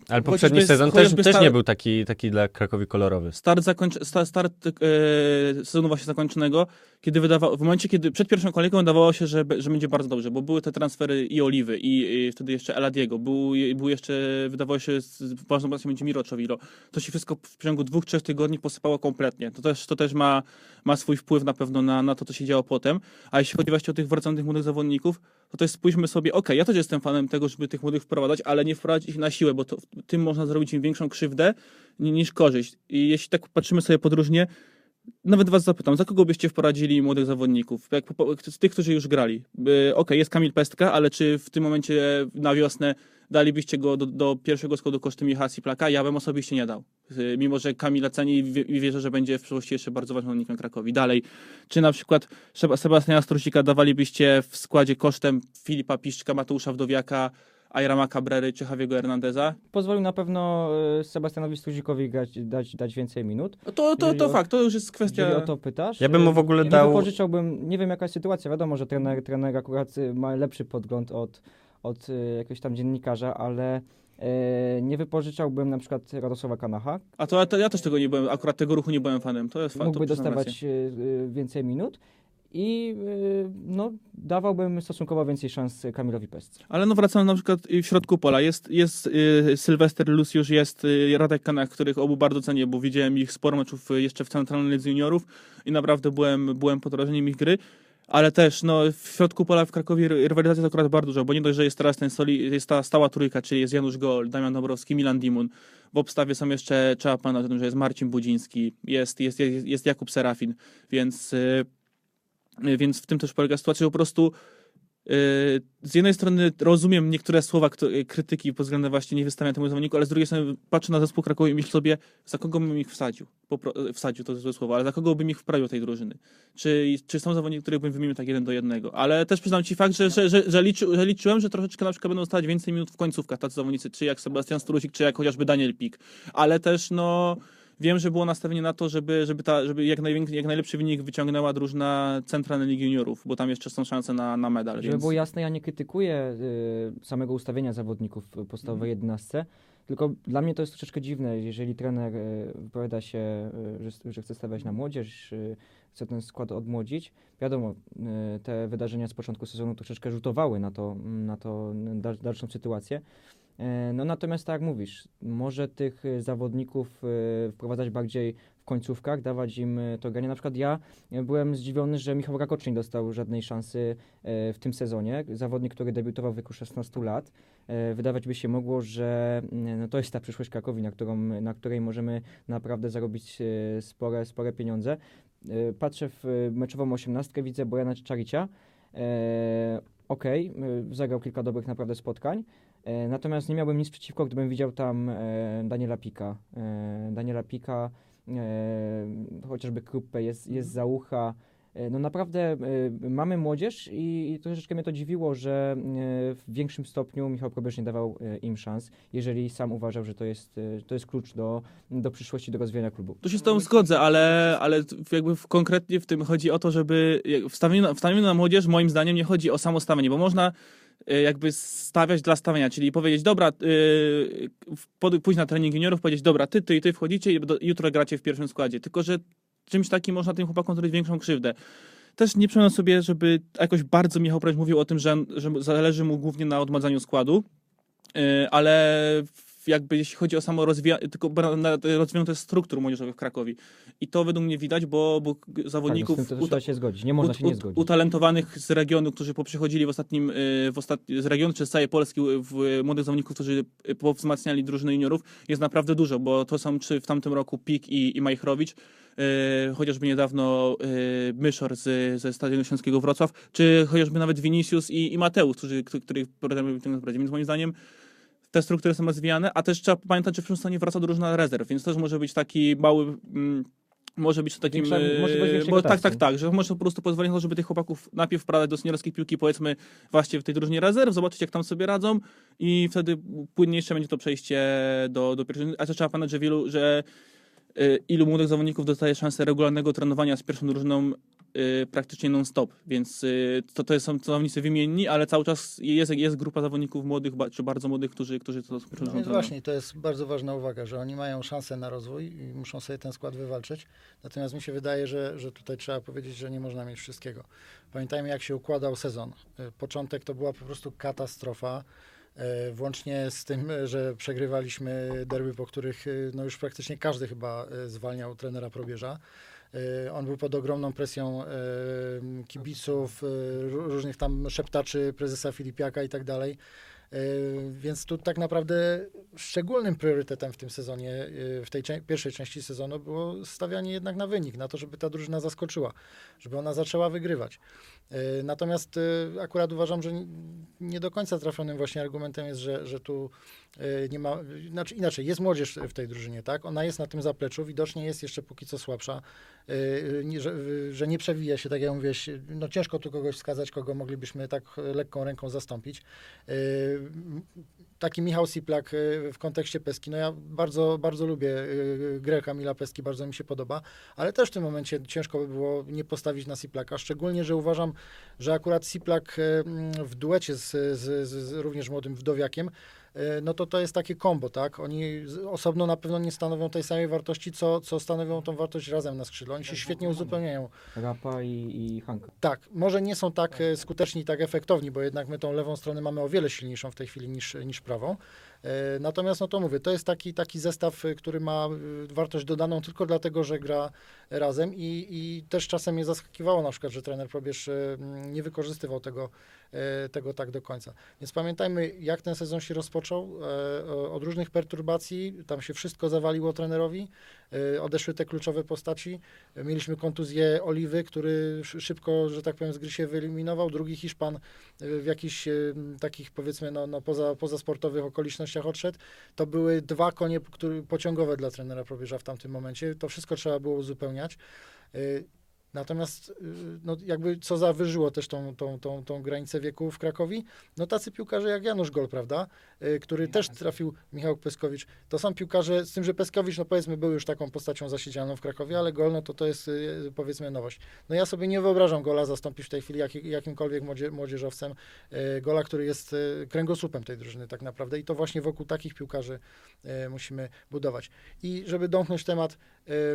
Ale poprzedni sezon też, też nie był taki, taki dla Krakowi kolorowy. start, zakończ, sta- start e, sezonu właśnie zakończonego, kiedy wydawało, w momencie, kiedy przed pierwszą kolejką wydawało się, że, że będzie bardzo dobrze, bo były te transfery i Oliwy, i, i wtedy jeszcze Eladiego, był, był jeszcze, wydawało się, ważną pozycją będzie Miro Czowiro. To się wszystko w ciągu dwóch, trzech tygodni posypało kompletnie. To też, to też ma, ma swój wpływ na pewno na, na to, co się działo potem. A jeśli chodzi właśnie o tych wracanych młodych zawodników, to też spójrzmy sobie, okej, ja też jestem fanem tego, żeby tych młodych wprowadzać, ale nie wprowadzić ich na siłę, bo to, tym można zrobić im większą krzywdę ni- niż korzyść. I jeśli tak patrzymy sobie podróżnie, nawet was zapytam, za kogo byście wprowadzili młodych zawodników? Jak, z tych, którzy już grali. Okej, jest Kamil Pestka, ale czy w tym momencie na wiosnę dalibyście go do, do pierwszego składu kosztem Michała Siplaka? Ja bym osobiście nie dał. Y, Mimo, że Kamila ceni i wie- i wierzę, że będzie w przyszłości jeszcze bardzo ważnym zawodnikiem Krakowi. Dalej, czy na przykład Sebastiana Strusika dawalibyście w składzie kosztem Filipa Piszczka, Mateusza Wdowiaka, Ayrama Cabrery czy Javiego Hernandeza. Pozwolił na pewno e, Sebastianowi Struzikowi grać, dać, dać więcej minut. To, to, Jeżeli to o- fakt, to już jest kwestia... Jeżeli o to pytasz. Ja bym mu w ogóle nie dał- wypożyczałbym, nie wiem jaka jest sytuacja, wiadomo, że trener, trener akurat y, ma lepszy podgląd od, od jakiegoś tam dziennikarza, ale e, nie wypożyczałbym na przykład Radosława Kanacha, A to, to ja też tego nie byłem, akurat tego ruchu nie byłem fanem. To jest fakt. mógłby to dostawać więcej minut i y, no, dawałbym stosunkowo więcej szans Kamilowi Pestce. Ale no wracamy na przykład w środku pola. Jest, jest y, Sylwester Luciusz, jest y, Radek Kanach, których obu bardzo cenię, bo widziałem ich sporo meczów jeszcze w centralnej lidze juniorów i naprawdę byłem, byłem pod wrażeniem ich gry. Ale też no, w środku pola w Krakowie ry- rywalizacji jest akurat bardzo dużo, bo nie dość, że jest teraz ten soli, jest ta stała trójka, czyli jest Janusz Gol, Damian Dobrowski, Milan Dimun. W obstawie są jeszcze, trzeba pamiętać o tym, że jest Marcin Budziński, jest, jest, jest, jest Jakub Serafin, więc, y, y, więc w tym też polega sytuacja, po prostu y, z jednej strony rozumiem niektóre słowa y, krytyki pod względem właśnie nie wystawiania temu zawodniku, ale z drugiej strony patrzę na zespół Krakowi i myślę sobie, za kogo bym ich wsadził. Wsadził to złe słowo, ale za kogo bym ich wprawił do tej drużyny. Czy, czy są zawodnicy, których bym wymienił tak jeden do jednego. Ale też przyznam ci fakt, że, że, że, że, liczy, że liczyłem, że troszeczkę na przykład będą stać więcej minut w końcówkach tacy zawodnicy, czy jak Sebastian Strusik, czy jak chociażby Daniel Pik. Ale też no wiem, że było nastawienie na to, żeby, żeby, ta, żeby jak, największy, jak najlepszy wynik wyciągnęła drużyna Centralnej Ligi Juniorów, bo tam jeszcze są szanse na, na medal. Żeby Więc... było jasne, ja nie krytykuję y, samego ustawienia zawodników w podstawowej jedenastce, tylko dla mnie to jest troszeczkę dziwne, jeżeli trener y, wypowiada się, y, że, że chce stawiać na młodzież, y, chce ten skład odmłodzić. Wiadomo, y, te wydarzenia z początku sezonu troszeczkę rzutowały na to, na to dal, dalszą sytuację. E, No natomiast tak jak mówisz, może tych y, zawodników y, wprowadzać bardziej w końcówkach, dawać im to granie. Na przykład ja byłem zdziwiony, że Michał Rakocz nie dostał żadnej szansy e, w tym sezonie. Zawodnik, który debiutował w wieku 16 lat. E, Wydawać by się mogło, że no to jest ta przyszłość Krakowi, na, którą, na której możemy naprawdę zarobić e, spore, spore pieniądze. E, Patrzę w e, meczową osiemnastkę, widzę Bojana Czaricia. E, Okej, e, zagrał kilka dobrych naprawdę spotkań. E, Natomiast nie miałbym nic przeciwko, gdybym widział tam e, Daniela Pika. E, Daniela Pika, chociażby Kruppe, jest, jest za ucha. No naprawdę mamy młodzież i, i troszeczkę mnie to dziwiło, że w większym stopniu Michał Probierz nie dawał im szans, jeżeli sam uważał, że to jest, to jest klucz do, do przyszłości, do rozwijania klubu. Tu się z tobą zgodzę, ale, ale w- jakby w, konkretnie w tym chodzi o to, żeby wstawieniu na, wstawieniu na młodzież moim zdaniem nie chodzi o samo stawienie, bo można jakby stawiać dla stawiania, czyli powiedzieć, dobra, y, w- pod- pójść na trening juniorów, powiedzieć, dobra, ty, ty i ty wchodzicie i do, jutro gracie w pierwszym składzie, tylko że czymś takim można tym chłopakom zrobić większą krzywdę. Też nie przypominam sobie, żeby jakoś bardzo Michał Praś mówił o tym, że, że zależy mu głównie na odmładzaniu składu, y, ale w- jakby jeśli chodzi o samo rozwijanie, tylko rozwinięte struktur młodzieżowych w Krakowie. I to według mnie widać, bo, bo Tak, no zawodników uta- trzeba się zgodzić, nie można ut- się nie zgodzić. utalentowanych z regionu, którzy poprzychodzili w ostatnim, y, w ostatni, z regionu czy z całej Polski y, w młodych zawodników, którzy y, powzmacniali drużyny juniorów jest naprawdę dużo, bo to są czy w tamtym roku Pik i, i Majchrowicz, y, chociażby niedawno y, Myszor z, ze Stadionu Śląskiego Wrocław, czy chociażby nawet Vinicius i, i Mateusz, którzy, których programem tym naprawdę. Więc moim zdaniem te struktury są rozwijane, a też trzeba pamiętać, że w przyszłym stanie wraca drużyna rezerw, więc też może być taki mały... Mm, może być to takim. Większa e, bo tak, tak, tak, że może po prostu pozwolić na to, żeby tych chłopaków najpierw wprowadzać do seniorskiej piłki, powiedzmy, właśnie w tej drużynie rezerw, zobaczyć, jak tam sobie radzą i wtedy płynniejsze będzie to przejście do, do pierwszej. A też trzeba pamiętać, że wielu, że ilu młodych zawodników dostaje szansę regularnego trenowania z pierwszą drużyną y, praktycznie non-stop, więc y, to, to są zawodnicy wymienni, ale cały czas jest, jest grupa zawodników młodych, czy bardzo młodych, którzy, którzy to pierwszą No właśnie, to jest bardzo ważna uwaga, że oni mają szansę na rozwój i muszą sobie ten skład wywalczyć. Natomiast mi się wydaje, że, że tutaj trzeba powiedzieć, że nie można mieć wszystkiego. Pamiętajmy, jak się układał sezon. Y, Początek to była po prostu katastrofa. Y, Włącznie z tym, że przegrywaliśmy derby, po których y, no już praktycznie każdy chyba y, zwalniał trenera Probierza. On był pod ogromną presją kibiców, ró- różnych tam szeptaczy prezesa Filipiaka i tak dalej. Więc tu tak naprawdę szczególnym priorytetem w tym sezonie, w tej pierwszej części sezonu było stawianie jednak na wynik, na to, żeby ta drużyna zaskoczyła, żeby ona zaczęła wygrywać. Y, Natomiast y, akurat uważam, że nie do końca trafionym właśnie argumentem jest, że, że tu y, nie ma, znaczy inaczej, jest młodzież w tej drużynie, tak? Ona jest na tym zapleczu, widocznie jest jeszcze póki co słabsza, że, że nie przewija się, tak jak mówiłeś, no ciężko tu kogoś wskazać, kogo moglibyśmy tak lekką ręką zastąpić. Y, taki Michał Siplak y, w kontekście Peski, no ja bardzo, bardzo lubię y, grę Kamila Peski, bardzo mi się podoba, ale też w tym momencie ciężko by było nie postawić na Siplaka, szczególnie, że uważam, że akurat Siplak y, w duecie z, z, z, z również młodym wdowiakiem, y, no to to jest takie kombo, tak? Oni osobno na pewno nie stanowią tej samej wartości, co, co stanowią tą wartość razem na skrzydle. Oni się świetnie uzupełniają. Rapa i, i Hanka. Tak, może nie są tak e, skuteczni, tak efektowni, bo jednak my tą lewą stronę mamy o wiele silniejszą w tej chwili niż, niż prawą. E, Natomiast, no to mówię, to jest taki, taki zestaw, e, który ma e, wartość dodaną tylko dlatego, że gra razem i, i też czasem mnie zaskakiwało na przykład, że trener Probierz e, nie wykorzystywał tego, e, tego tak do końca. Więc pamiętajmy, jak ten sezon się rozpoczął, e, od różnych perturbacji, tam się wszystko zawaliło trenerowi, e, odeszły te kluczowe postaci, E, mieliśmy kontuzję Oliwy, który sz- szybko, że tak powiem, z gry się wyeliminował, drugi Hiszpan e, w jakichś e, takich powiedzmy no, no poza, pozasportowych okolicznościach odszedł. To były dwa konie pociągowe dla trenera Probierza w tamtym momencie. To wszystko trzeba było uzupełniać. Natomiast y, no, jakby co zawyżyło też tą, tą, tą, tą granicę wieku w Krakowi, no tacy piłkarze jak Janusz Gol, prawda, Y, który też trafił, Michał Peskowicz, to są piłkarze, z tym, że Peskowicz, no powiedzmy, był już taką postacią zasiedzianą w Krakowie, ale Gol, no to to jest y, powiedzmy nowość. No ja sobie nie wyobrażam Gola zastąpić w tej chwili jak, jakimkolwiek młodzie, młodzieżowcem, Gola, który jest kręgosłupem tej drużyny tak naprawdę. I to właśnie wokół takich piłkarzy musimy budować. I żeby domknąć temat,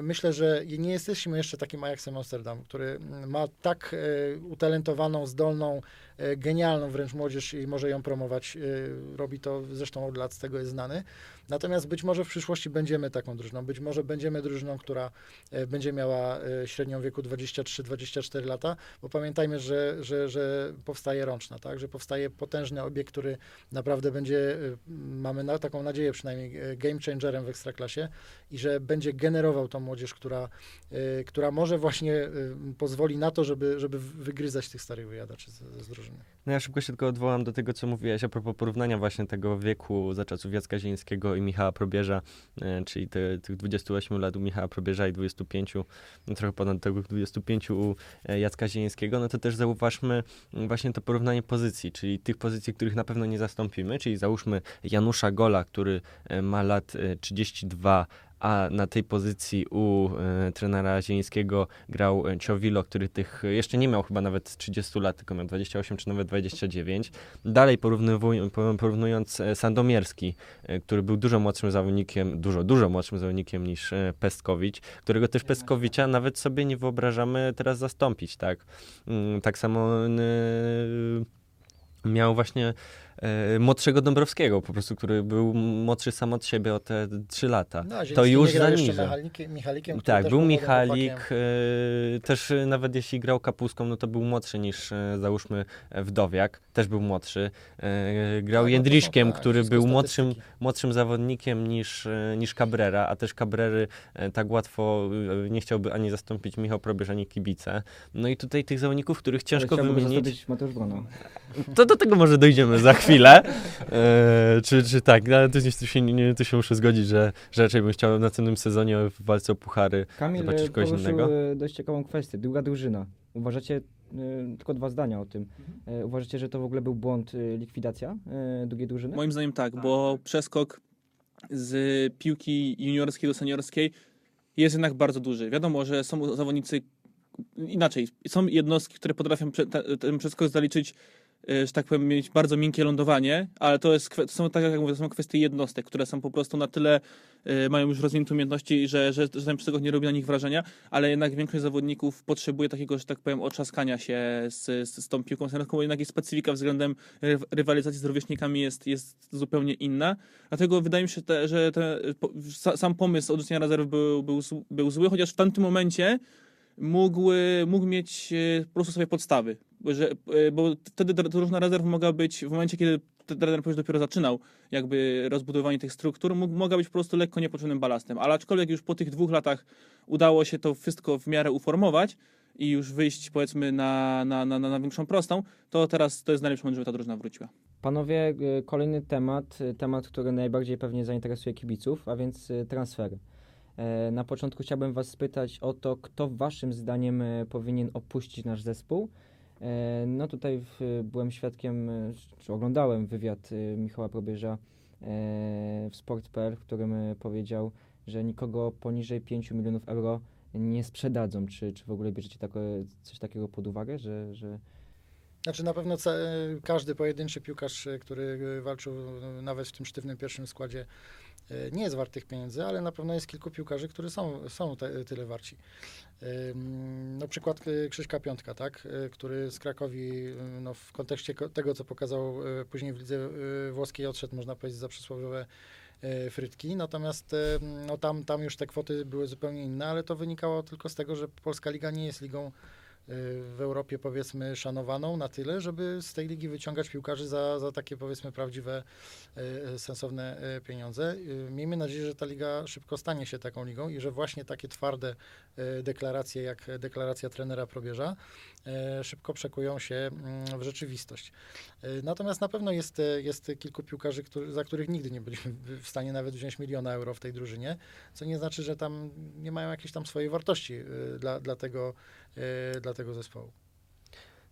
myślę, że nie jesteśmy jeszcze takim Ajaxem Amsterdam, który ma tak y, utalentowaną, zdolną, y, genialną wręcz młodzież i może ją promować. y, Robi to zresztą od lat, z tego jest znany. Natomiast być może w przyszłości będziemy taką drużyną. Być może będziemy drużyną, która y, będzie miała średnią wieku 23-24 lata, bo pamiętajmy, że, że, że powstaje rączna, tak? że powstaje potężny obiekt, który naprawdę będzie, mamy na, taką nadzieję przynajmniej, game changerem w Ekstraklasie i że będzie generował tą młodzież, która, która może właśnie pozwoli na to, żeby, żeby wygryzać tych starych wyjadaczy z, z drużyny. No ja szybko się tylko odwołam do tego, co mówiłeś a propos porównania właśnie tego wieku za czasów Jacka Zielińskiego i Michała Probierza, e, czyli te, tych 28 lat u Michała Probierza i 25, no trochę ponad tego 25 u e, Jacka Zielińskiego, no to też zauważmy właśnie to porównanie pozycji, czyli tych pozycji, których na pewno nie zastąpimy, czyli załóżmy Janusza Gola, który e, ma lat e, 32, a na tej pozycji u e, trenera Zielińskiego grał e, Ciowilo, który tych e, jeszcze nie miał chyba nawet 30 lat, tylko miał 28 czy nawet 29. Dalej porównując e, Sandomierski, e, który był dużo młodszym zawodnikiem, dużo, dużo młodszym zawodnikiem niż e, Pestkowicz, którego też Pestkowicza nawet sobie nie wyobrażamy teraz zastąpić, tak? Mm, Tak samo miał właśnie młodszego Dąbrowskiego, po prostu, który był młodszy sam od siebie o te 3 lata. No, to już zaniża. Który Tak, był Michalik, e, też e, nawet jeśli grał kapustką, no to był młodszy niż e, załóżmy e, Wdowiak, też był młodszy. E, grał Tak, no są, Jędryszkiem, tak, który był młodszym, młodszym zawodnikiem niż, e, niż Cabrera, a też Cabrery e, tak łatwo e, nie chciałby ani zastąpić Michał Probierz, ani kibice. No i tutaj tych zawodników, których ciężko wymienić, Mateusz to do tego może dojdziemy za chwilę. E, czy, czy tak, no, ale tu, tu, się, nie, tu się muszę zgodzić, że, że raczej bym chciał w następnym sezonie w walce o puchary Kamil Zobaczyć e, kogoś poruszył innego? e, dość ciekawą kwestię. Druga drużyna. Uważacie, e, tylko dwa zdania o tym, e, uważacie, że to w ogóle był błąd, e, likwidacja drugiej drużyny? Moim zdaniem tak, bo przeskok z piłki juniorskiej do seniorskiej jest jednak bardzo duży. Wiadomo, że są zawodnicy inaczej. Są jednostki, które potrafią prze, te, ten przeskok zaliczyć, że tak powiem, mieć bardzo miękkie lądowanie, ale to, jest, to są, tak jak mówię, to są kwestie jednostek, które są po prostu na tyle, e, mają już rozwinięte umiejętności, że, że, że ten przeskok nie robi na nich wrażenia, ale jednak większość zawodników potrzebuje takiego, że tak powiem, otrzaskania się z, z, z tą piłką seniorską, bo jednak jej specyfika względem ryw- rywalizacji z rówieśnikami jest, jest zupełnie inna. Dlatego wydaje mi się, te, że te, sam pomysł odrzucenia rezerw był, był, był zły, chociaż w tamtym momencie mógł, e, mógł mieć e, po prostu swoje podstawy. Że, e, bo wtedy drużyna rezerw mogła być w momencie, kiedy trener już dopiero zaczynał jakby rozbudowanie tych struktur, mógł, mogła być po prostu lekko niepotrzebnym balastem. Ale aczkolwiek już po tych dwóch latach udało się to wszystko w miarę uformować i już wyjść powiedzmy na, na, na, na większą prostą, to teraz to jest najlepszy moment, żeby ta drużyna wróciła. Panowie, y, kolejny temat, temat, który najbardziej pewnie zainteresuje kibiców, a więc transfery. E, Na początku chciałbym Was spytać o to, kto Waszym zdaniem e, powinien opuścić nasz zespół. E, No tutaj byłem świadkiem, czy oglądałem wywiad Michała Probierza w Sport.pl, w którym powiedział, że nikogo poniżej 5 milionów euro nie sprzedadzą. Czy, czy w ogóle bierzecie takie, coś takiego pod uwagę, że, że Znaczy na pewno każdy pojedynczy piłkarz, który walczył nawet w tym sztywnym pierwszym składzie, nie jest wart tych pieniędzy, ale na pewno jest kilku piłkarzy, którzy są, są te, tyle warci. No przykład e, Krzyśka Piątka, tak, e, który z Krakowi e, no, w kontekście ko- tego, co pokazał e, później w lidze e, włoskiej, odszedł, można powiedzieć, za przysłowiowe e, frytki. Natomiast e, no, tam, tam już te kwoty były zupełnie inne, ale to wynikało tylko z tego, że Polska Liga nie jest ligą w Europie powiedzmy szanowaną na tyle, żeby z tej ligi wyciągać piłkarzy za, za takie powiedzmy prawdziwe, e, sensowne e, pieniądze. Miejmy nadzieję, że ta liga szybko stanie się taką ligą i że właśnie takie twarde deklaracje jak deklaracja trenera Probierza szybko przekują się mm, w rzeczywistość. Natomiast na pewno jest, jest kilku piłkarzy, którzy, za których nigdy nie byliśmy w stanie nawet wziąć miliona euro w tej drużynie, co nie znaczy, że tam nie mają jakiejś tam swojej wartości dla, dla tego dla tego zespołu.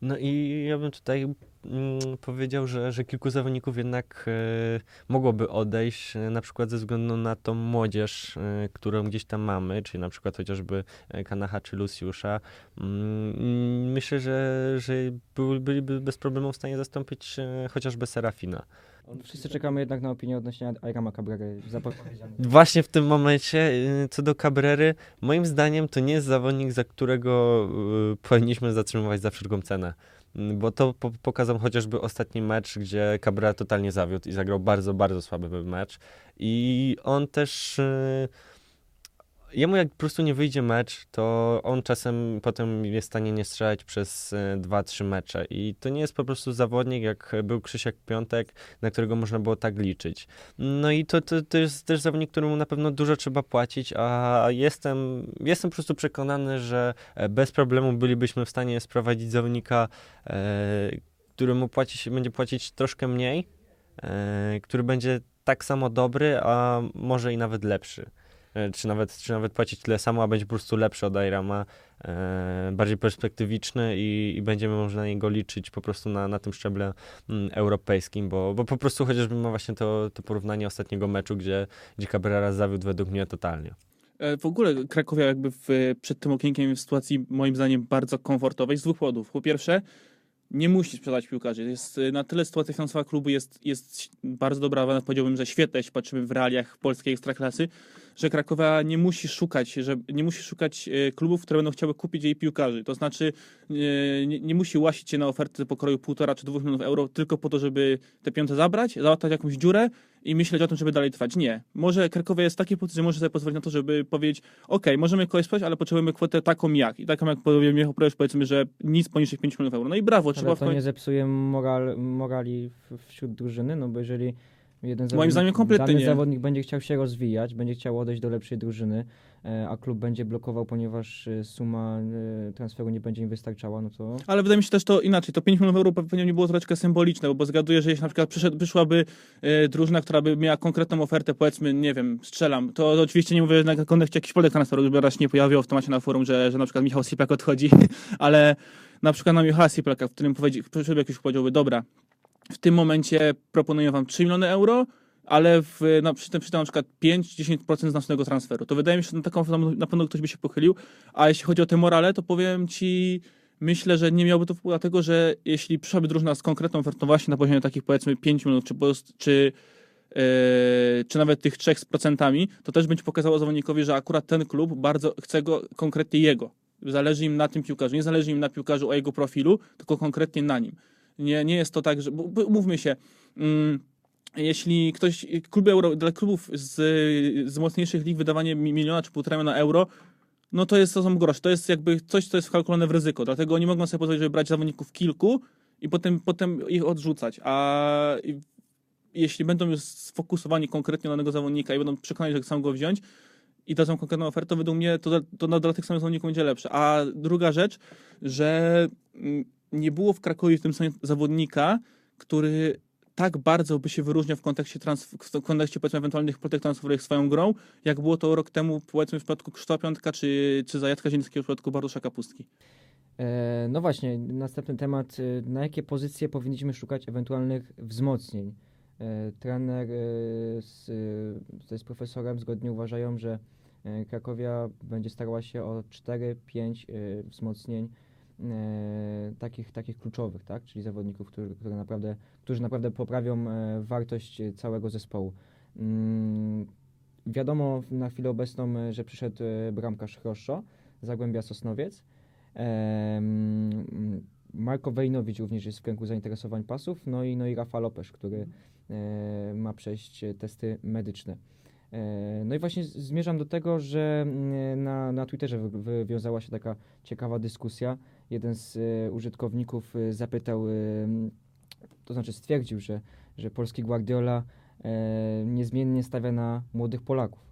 No i ja bym tutaj mm, powiedział, że, że kilku zawodników jednak e, mogłoby odejść, e, na przykład ze względu na tą młodzież, e, którą gdzieś tam mamy, czyli na przykład chociażby e, Kanacha czy Luciusza. Mm, myślę, że, że byli- byliby bez problemu w stanie zastąpić e, chociażby Serafina. Wszyscy czekamy jednak na opinię odnośnie Ayrama Cabrery. Właśnie w tym momencie, y, co do Cabrery, moim zdaniem to nie jest zawodnik, za którego y, powinniśmy zatrzymywać za wszelką cenę. Mm, Bo to po pokazał chociażby ostatni mecz, gdzie Cabrera totalnie zawiódł i zagrał bardzo, bardzo słaby mecz. I on też. y, Jemu jak po prostu nie wyjdzie mecz, to on czasem potem jest w stanie nie strzelać przez 2-3 mecze. I to nie jest po prostu zawodnik, jak był Krzysiek Piątek, na którego można było tak liczyć. No i to, to, to jest też zawodnik, któremu na pewno dużo trzeba płacić, a jestem, jestem po prostu przekonany, że e, bez problemu bylibyśmy w stanie sprowadzić zawodnika, e, któremu będzie płacić troszkę mniej, e, który będzie tak samo dobry, a może i nawet lepszy. E, Czy nawet, czy nawet płacić tyle samo, a będzie po prostu lepszy od Ayrama, e, bardziej perspektywiczny i, i będziemy można na niego liczyć po prostu na, na tym szczeble mm, europejskim, bo, bo po prostu chociażby ma właśnie to, to porównanie ostatniego meczu, gdzie, gdzie Cabrera zawiódł według mnie totalnie. E, W ogóle Krakowia jakby w, przed tym okienkiem w sytuacji moim zdaniem bardzo komfortowej z dwóch powodów. Po pierwsze, nie musi sprzedać piłkarzy. Jest, na tyle sytuacja finansowa klubu jest, jest bardzo dobra, nawet powiedziałbym, że świetna, jeśli patrzymy w realiach polskiej ekstraklasy, że Krakowa nie musi szukać, że nie musi szukać e, klubów, które będą chciały kupić jej piłkarzy. To znaczy e, nie, nie musi łasić się na oferty pokroju półtora czy dwóch milionów euro tylko po to, żeby te pieniądze zabrać, załatać jakąś dziurę i myśleć o tym, żeby dalej trwać. Nie. Może Krakowie jest w takiej pozycji, że może sobie pozwolić na to, żeby powiedzieć, ok, możemy kogoś sprzedać, ale potrzebujemy kwotę taką jak. I taką jak powie Michał Projesz, powiedzmy, że nic poniżej 5 milionów euro. No i brawo, trzeba Ale w to końcu... nie zepsuje moral, morali w, wśród drużyny, no bo jeżeli jeden Moim zdaniem kompletnie dany nie. zawodnik będzie chciał się rozwijać, będzie chciał odejść do lepszej drużyny, e, a klub będzie blokował, ponieważ e, suma e, transferu nie będzie im wystarczała, no to Ale wydaje mi się też to inaczej. To 5 milionów euro pewnie nie było troszeczkę symboliczne, bo zgaduję, że jeśli na przykład przyszedł, przyszłaby e, drużyna, która by miała konkretną ofertę, powiedzmy, nie wiem, strzelam, to, to oczywiście nie mówię na kontekście jakichś polek transferu, żeby raz nie pojawiło w temacie na forum, że, że na przykład Michał Siplak odchodzi, ale na przykład na Michała Siplaka, w którym powiedzi, przyszedł jakiś powiedziałby, dobra, w tym momencie proponuję wam 3 miliony euro, ale w, na, przy, tym, przy tym na przykład 5-10% z naszego transferu. To wydaje mi się, że na taką na pewno ktoś by się pochylił, a jeśli chodzi o te morale, to powiem ci, myślę, że nie miałby to wpływu, dlatego że jeśli przyszłaby drużyna z konkretną ofertą właśnie na poziomie takich powiedzmy 5 milionów, czy, czy, yy, czy nawet tych 3 z procentami, to też będzie pokazało zawodnikowi, że akurat ten klub bardzo chce go konkretnie jego. Zależy im na tym piłkarzu. Nie zależy im na piłkarzu o jego profilu, tylko konkretnie na nim. Nie, nie jest to tak, że. Mówmy się. Mm, jeśli ktoś, kluby euro, dla klubów z, z mocniejszych lig wydawanie mi- miliona czy półtora miliona euro, no to jest to są grosze. To jest jakby coś, co jest wkalkulowane w ryzyko. Dlatego nie mogą sobie pozwolić, żeby brać zawodników kilku i potem, potem ich odrzucać. A jeśli będą już sfokusowani konkretnie na danego zawodnika i będą przekonani, że chcą go wziąć i dadzą konkretną ofertę, według mnie to, to dla tych samych zawodników będzie lepsze. A druga rzecz, że mm, nie było w Krakowie w tym samym zawodnika, który tak bardzo by się wyróżniał w kontekście, transf- w kontekście powiedzmy ewentualnych plotek transferowych swoją grą, jak było to rok temu powiedzmy w przypadku Krzysztofa Piątka czy, czy Zajacka Zielińskiego w przypadku Bartosza Kapustki. E, no właśnie, następny temat. e, Na jakie pozycje powinniśmy szukać ewentualnych wzmocnień? E, Trener z, z profesorem zgodnie uważają, że Krakowia będzie starała się o 4-5 e, wzmocnień takich, takich kluczowych, tak? czyli zawodników, którzy, które naprawdę, którzy naprawdę poprawią e, wartość e, całego zespołu. Mm, Wiadomo na chwilę obecną, e, że przyszedł e, bramkarz Chroszo, Zagłębia Sosnowiec. Em, Marko Wejnowicz również jest w kręgu zainteresowań pasów, no i, no i Rafa Lopesz, który e, ma przejść e, testy medyczne. E, no i właśnie zmierzam do tego, że mm, na, na Twitterze wy- wywiązała się taka ciekawa dyskusja. Jeden z e, użytkowników e, zapytał, e, to znaczy stwierdził, że, że polski Guardiola niezmiennie stawia na młodych Polaków.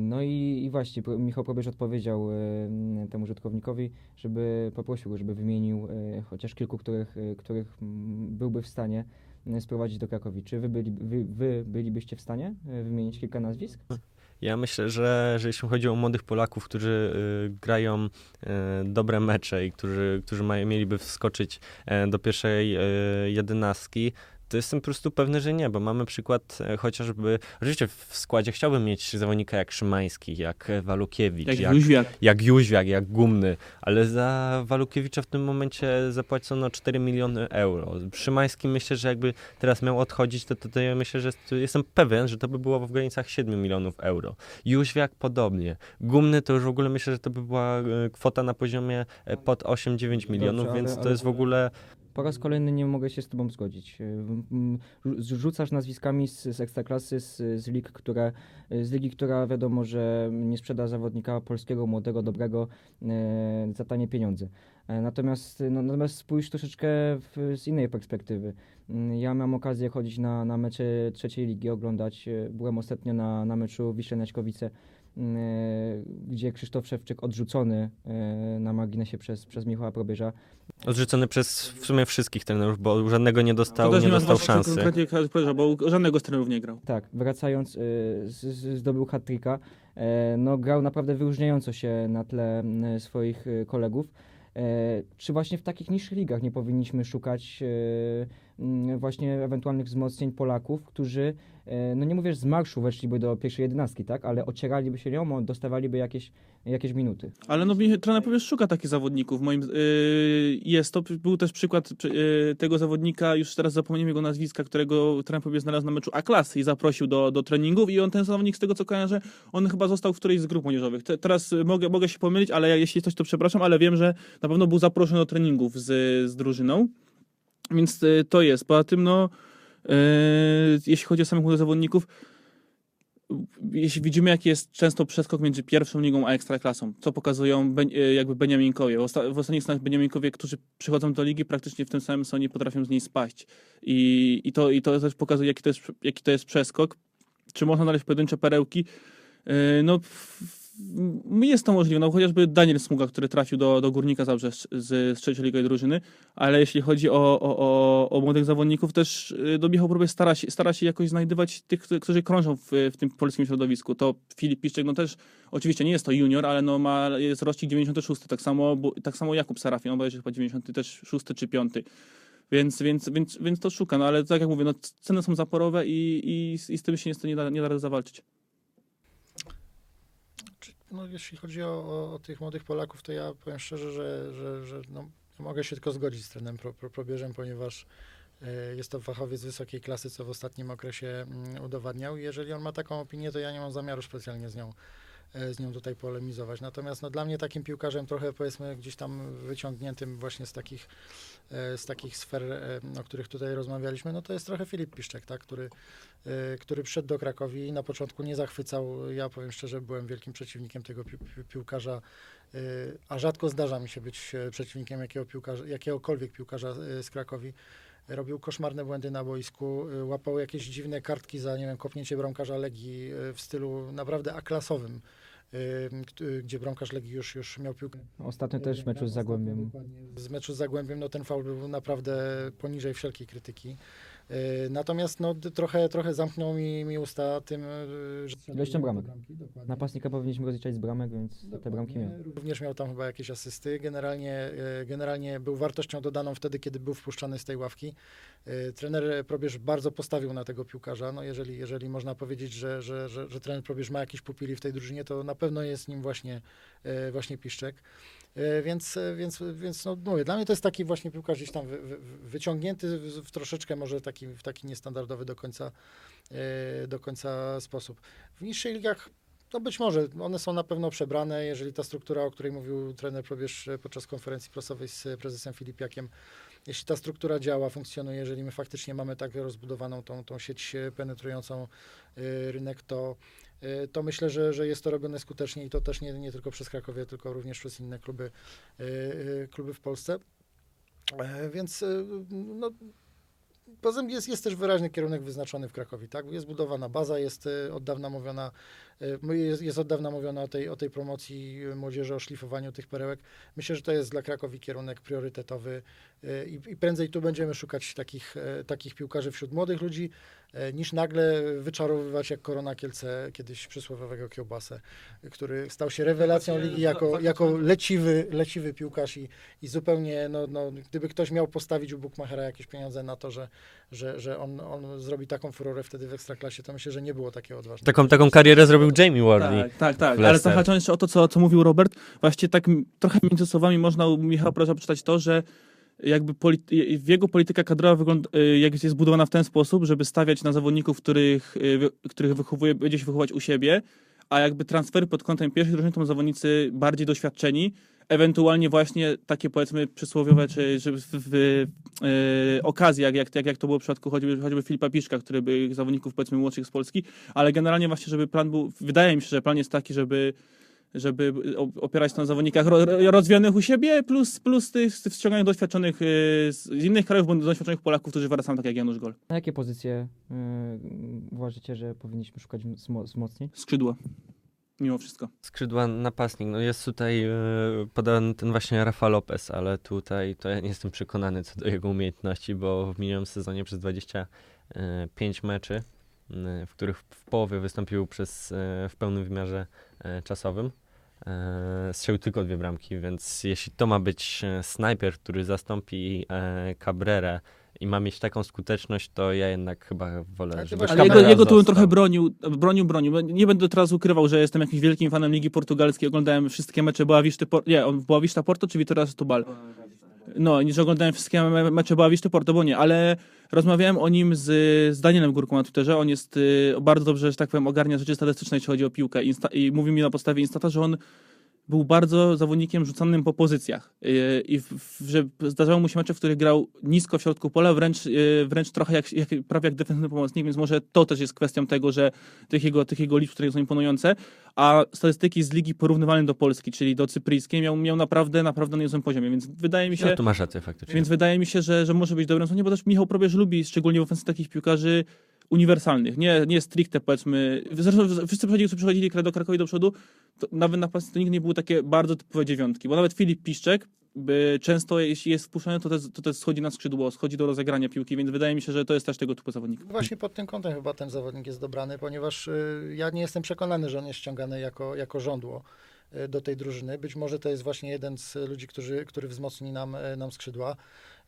No i, i właśnie Michał Probierz odpowiedział temu użytkownikowi, żeby poprosił go, żeby wymienił chociaż kilku, których, których byłby w stanie sprowadzić do Krakowi. Czy wy, byli, wy, wy bylibyście w stanie wymienić kilka nazwisk? Ja myślę, że, że jeśli chodzi o młodych Polaków, którzy y, grają y, dobre mecze i którzy, którzy mają, mieliby wskoczyć e, do pierwszej y, jedenastki, to jestem po prostu pewny, że nie, bo mamy przykład e, chociażby, oczywiście w składzie chciałbym mieć zawodnika jak Szymański, jak e, Walukiewicz, Jak, jak, Jóźwiak. jak Jóźwiak, jak Gumny, ale za Walukiewicza w tym momencie zapłacono 4 miliony euro. Szymański myślę, że jakby teraz miał odchodzić, to, to, to ja myślę, że to jestem pewien, że to by było w granicach 7 milionów euro. Jóźwiak podobnie. Gumny to już w ogóle myślę, że to by była e, kwota na poziomie pod 8-9 milionów, Dobrze, ale- więc to ale- jest w ogóle Po raz kolejny nie mogę się z tobą zgodzić. Rzu- Rzucasz nazwiskami z, z ekstraklasy, z, z lig, które, z ligi, która wiadomo, że nie sprzeda zawodnika polskiego, młodego, dobrego e, za tanie pieniądze. E, Natomiast, no, natomiast spójrz troszeczkę w, z innej perspektywy. Ja mam okazję chodzić na, na mecze trzeciej ligi, oglądać. Byłem ostatnio na, na meczu Wiśle Naćkowice, gdzie Krzysztof Szewczyk odrzucony na marginesie przez, przez Michała Probierza odrzucony przez w sumie wszystkich trenerów, bo żadnego nie dostał, nie dostał szansy. konkretnie bo żadnego z trenerów nie grał. Tak, wracając, y, zdobył hat-tricka. E, no, grał naprawdę wyróżniająco się na tle m, swoich y, kolegów. E, czy właśnie w takich niższych ligach nie powinniśmy szukać właśnie ewentualnych wzmocnień Polaków, którzy, e, no nie mówię, że z marszu weszliby do pierwszej jedenastki, tak, ale ocieraliby się nią, dostawaliby jakieś, jakieś minuty. Ale no trener powiesz szuka takich zawodników. Moim, yy, jest to, był też przykład yy, tego zawodnika, już teraz zapomniałem jego nazwiska, którego trener powiesz znalazł na meczu A-klasy i zaprosił do, do treningów i on ten zawodnik z tego co kojarzę, on chyba został w którejś z grup młodzieżowych. Te, teraz mogę, mogę się pomylić, ale jeśli coś to przepraszam, ale wiem, że na pewno był zaproszony do treningów z, z drużyną. Więc y, to jest. Poza tym, no, yy, jeśli chodzi o samych młodych zawodników, jeśli widzimy, jaki jest często przeskok między pierwszą ligą a ekstraklasą, co pokazują e, jakby Beniaminkowie. W, osta- w ostatnich latach Beniaminkowie, którzy przychodzą do ligi, praktycznie w tym samym sezonie potrafią z niej spaść. I, i, to, i to też pokazuje, jaki to, jest, jaki to jest przeskok. Czy można znaleźć pojedyncze perełki? No, jest to możliwe. No, chociażby Daniel Smuga, który trafił do, do Górnika Zabrze z, z trzecioligowej drużyny, ale jeśli chodzi o, o, o, o młodych zawodników, też y, do Michał Próbie stara się, stara się jakoś znajdywać tych, którzy- krążą w, w tym polskim środowisku. To Filip Piszczek, no też oczywiście nie jest to junior, ale no ma, jest rocznik 96, tak samo, bo, tak samo Jakub Serafin, on będzie chyba 96 czy 5. Więc, więc, więc, więc to szuka, no ale tak jak mówię, no, ceny są zaporowe i, i, i z tym się niestety nie da, nie da zawalczyć. No, jeśli chodzi o, o, o tych młodych Polaków, to ja powiem szczerze, że, że, że no, mogę się tylko zgodzić z trenem pro, pro, probierzem, ponieważ e, jest to fachowiec wysokiej klasy, co w ostatnim okresie mm, udowadniał. Jeżeli on ma taką opinię, to ja nie mam zamiaru specjalnie z nią, z nią tutaj polemizować. Natomiast no, dla mnie takim piłkarzem trochę powiedzmy gdzieś tam wyciągniętym właśnie z takich, e, z takich sfer, e, o których tutaj rozmawialiśmy, no to jest trochę Filip Piszczek, tak, który który przyszedł do Krakowi i na początku nie zachwycał. Ja powiem szczerze, byłem wielkim przeciwnikiem tego pi pi piłkarza, a rzadko zdarza mi się być e, przeciwnikiem jakiego piłkarza, jakiegokolwiek piłkarza z Krakowi. robił koszmarne błędy na boisku, łapał jakieś dziwne kartki za, nie wiem, kopnięcie bramkarza Legii w stylu naprawdę A-klasowym, gdzie bramkarz Legii już, już miał piłkę. Ostatnio też w meczu z Zagłębiem. Z meczu z Zagłębiem, no ten faul był naprawdę poniżej wszelkiej krytyki. Y, Natomiast no, trochę, trochę zamknął mi, mi usta tym, y, że... Ilością bramek. dokładnie. Napastnika powinniśmy rozliczać z bramek, więc te bramki miał. Również miał tam chyba jakieś asysty. Generalnie, e, generalnie był wartością dodaną wtedy, kiedy był wpuszczany z tej ławki. E, Trener Probierz bardzo postawił na tego piłkarza. No jeżeli, jeżeli można powiedzieć, że, że, że, że trener Probierz ma jakiś pupili w tej drużynie, to na pewno jest nim właśnie, e, właśnie Piszczek. E, Więc, e, więc, więc no, mówię, dla mnie to jest taki właśnie piłkarz gdzieś tam wy, wy, wyciągnięty w, w troszeczkę może taki, w taki niestandardowy do końca, e, do końca sposób. W niższych ligach no być może, one są na pewno przebrane, jeżeli ta struktura, o której mówił trener Probierz podczas konferencji prasowej z prezesem Filipiakiem, jeśli ta struktura działa, funkcjonuje, jeżeli my faktycznie mamy tak rozbudowaną tą, tą sieć penetrującą rynek, to, to myślę, że, że jest to robione skutecznie i to też nie, nie tylko przez Krakowie, tylko również przez inne kluby, e, e, kluby w Polsce. E, Więc e, no, Poza tym jest, jest też wyraźny kierunek wyznaczony w Krakowie, tak? Jest budowana baza, jest e, od dawna mówiona, e, jest, jest od dawna mówiona o tej, o tej promocji e, młodzieży, o szlifowaniu tych perełek. Myślę, że to jest dla Krakowi kierunek priorytetowy e, i, i prędzej tu będziemy szukać takich, e, takich piłkarzy wśród młodych ludzi, e, niż nagle wyczarowywać jak Korona Kielce kiedyś przysłowiowego Kiełbasę, który stał się rewelacją ligi jako, jako leciwy, leciwy piłkarz i, i zupełnie, no, no, gdyby ktoś miał postawić u Bukmachera jakieś pieniądze na to, że, że, że on, on zrobi taką furorę wtedy w Ekstraklasie, to myślę, że nie było takie odważne. Taką, taką karierę zrobił Jamie Wardy. Tak, tak, tak. Ale zahaczając jeszcze o to, co, co mówił Robert, właśnie tak trochę między słowami można u Michała Praża przeczytać to, że jakby w jego polityka kadrowa wygląda, y, jak jest zbudowana w ten sposób, żeby stawiać na zawodników, których, y, których wychowuje, będzie się wychować u siebie, a jakby transfery pod kątem pierwszej drużyny to są zawodnicy bardziej doświadczeni, ewentualnie właśnie takie powiedzmy przysłowiowe, czy, czy w, w, y, okazje, jak, jak, jak, to było w przypadku choćby, choćby Filipa Piszka, który by zawodników powiedzmy młodszych z Polski, ale generalnie właśnie, żeby plan był, wydaje mi się, że plan jest taki, żeby żeby opierać się na zawodnikach ro, ro, rozwijanych u siebie, plus, plus tych, ściąganych doświadczonych y, z innych krajów, bądź doświadczonych Polaków, którzy wracają tak jak Janusz Gol. Na jakie pozycje y, uważacie, że powinniśmy szukać wzmo- wzmocnień? Skrzydło. Mimo wszystko. Skrzydła napastnik. No jest tutaj e, podany ten właśnie Rafa Lopez, ale tutaj to ja nie jestem przekonany co do jego umiejętności, bo w minionym sezonie przez 25 meczy, e, w których w połowie wystąpił przez, e, w pełnym wymiarze czasowym, strzelił tylko dwie bramki, więc jeśli to ma być snajper, który zastąpi Cabrera i ma mieć taką skuteczność, to ja jednak chyba wolę, ty żeby Ale jego, jego tu bym trochę bronił, bronił, bronił. Nie będę teraz ukrywał, że jestem jakimś wielkim fanem Ligi Portugalskiej. Oglądałem wszystkie mecze Boawiszty Porto. Nie, on Boawiszta Porto czy Vitória Setúbal? No, nie, że oglądałem wszystkie me- mecze Boawiszty Porto, bo nie, ale rozmawiałem o nim z, z Danielem Górką na Twitterze. On jest y, bardzo dobrze, że tak powiem, ogarnia rzeczy statystyczne, jeśli chodzi o piłkę. Insta, I mówi mi na podstawie Instata, że on był bardzo zawodnikiem rzucanym po pozycjach. Yy, I że zdarzało mu się mecze, w których grał nisko w środku pola, wręcz, yy, wręcz trochę jak, jak, prawie jak defensywny pomocnik, więc może to też jest kwestią tego, że tych jego, tych jego liczb, które są imponujące. A statystyki z ligi porównywalnej do Polski, czyli do cypryjskiej, miał, miał naprawdę, naprawdę na niezłym poziomie, więc wydaje mi się... No, tu masz rację faktycznie. Więc wydaje mi się, że, że może być dobrym stronie, bo też Michał Probierz lubi szczególnie w ofensywie takich piłkarzy uniwersalnych, nie, nie stricte powiedzmy, zresztą wszyscy przychodzili, którzy przychodzili do Krakowi do przodu, to nawet na pasy to nigdy nie były takie bardzo typowe dziewiątki, bo nawet Filip Piszczek by często jeśli jest wpuszczony, to też, to też schodzi na skrzydło, schodzi do rozegrania piłki, więc wydaje mi się, że to jest też tego typu zawodnik. Właśnie pod tym kątem chyba ten zawodnik jest dobrany, ponieważ y, ja nie jestem przekonany, że on jest ściągany jako, jako żądło y, do tej drużyny. Być może to jest właśnie jeden z ludzi, którzy, który wzmocni nam, y, nam skrzydła.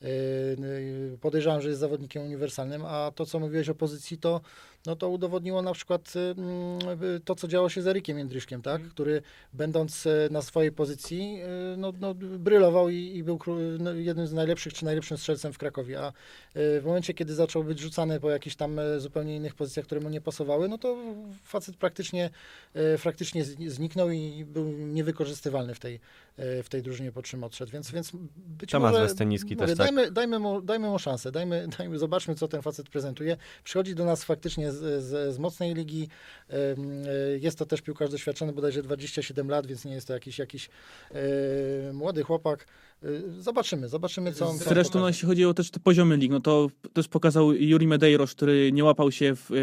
Y, y, Podejrzewam, że jest zawodnikiem uniwersalnym, a to, co mówiłeś o pozycji, to, no to udowodniło na przykład y, mm, y, to, co działo się z Erikiem Jędryszkiem, tak? który będąc y, na swojej pozycji, no, no, brylował i, i był no, jednym z najlepszych, czy najlepszym strzelcem w Krakowie, a w momencie, kiedy zaczął być rzucany po jakichś tam e, zupełnie innych pozycjach, które mu nie pasowały, no to facet praktycznie, e, praktycznie zni- zniknął i był niewykorzystywalny w tej, e, w tej drużynie, po czym odszedł. Więc, więc być Tomasz może... Westeniński też mówię, tak dajmy, dajmy, mu, dajmy mu szansę, dajmy, dajmy, zobaczmy, co ten facet prezentuje. Przychodzi do nas faktycznie z, z, z mocnej ligi. Y, Jest to też piłkarz doświadczony, bodajże 27 lat, więc nie jest to jakiś, jakiś y, młody chłopak. Y, Zobaczymy, zobaczymy, co on Zresztą, no, jeśli chodzi o też te poziomy lig, no to też pokazał Juri Medeiros, który nie łapał się w, e,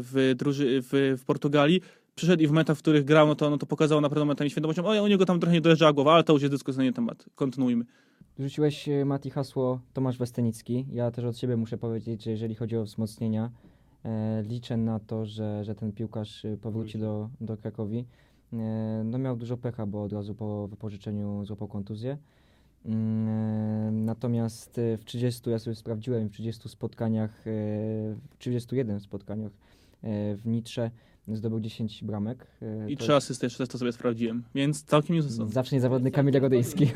w, druży, w, w Portugalii. Przyszedł i w momentach, w których grał, no to, no to pokazał naprawdę momentami świętością. O, u niego tam trochę nie dojeżdżała głowa, ale to już jest dyskusyjny temat. Kontynuujmy. Rzuciłeś, e, Mati, hasło Tomasz Westenicki. Ja też od siebie muszę powiedzieć, że jeżeli chodzi o wzmocnienia, e, liczę na to, że, że ten piłkarz e, powróci do, do Krakowi. E, no miał dużo pecha, bo od razu po wypożyczeniu złapał kontuzję. Mm, e, Natomiast e, w 30, ja sobie sprawdziłem, w 30 spotkaniach, e, w 31 spotkaniach e, w Nitrze zdobył 10 bramek. e, I to trzy asysty jeszcze też to sobie sprawdziłem, więc całkiem nie zostało. Zawsze niezawodny Kamil Jagodyński.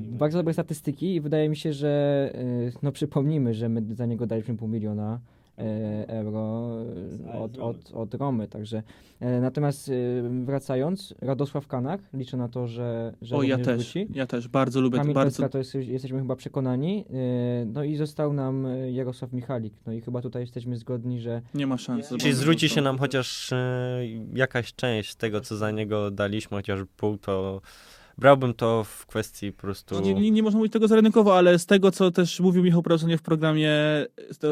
Bardzo dobre statystyki i wydaje mi się, że e, no przypomnijmy, że my za niego daliśmy pół miliona e, euro od, od, od Romy, także e, natomiast e, wracając, Radosław Kanach, liczę na to, że, że O, ja też. wróci. Ja też bardzo lubię. Kamil bardzo... Peska to jest, jesteśmy chyba przekonani, e, no i został nam Jarosław Michalik, no i chyba tutaj jesteśmy zgodni, że Nie ma szans. Jeśli zwróci się nam chociaż e, jakaś część tego, co za niego daliśmy, chociaż pół, to brałbym to w kwestii po prostu... No, nie, nie, nie można mówić tego zarynkowo, ale z tego, co też mówił Michał Prawdopodobnie w programie,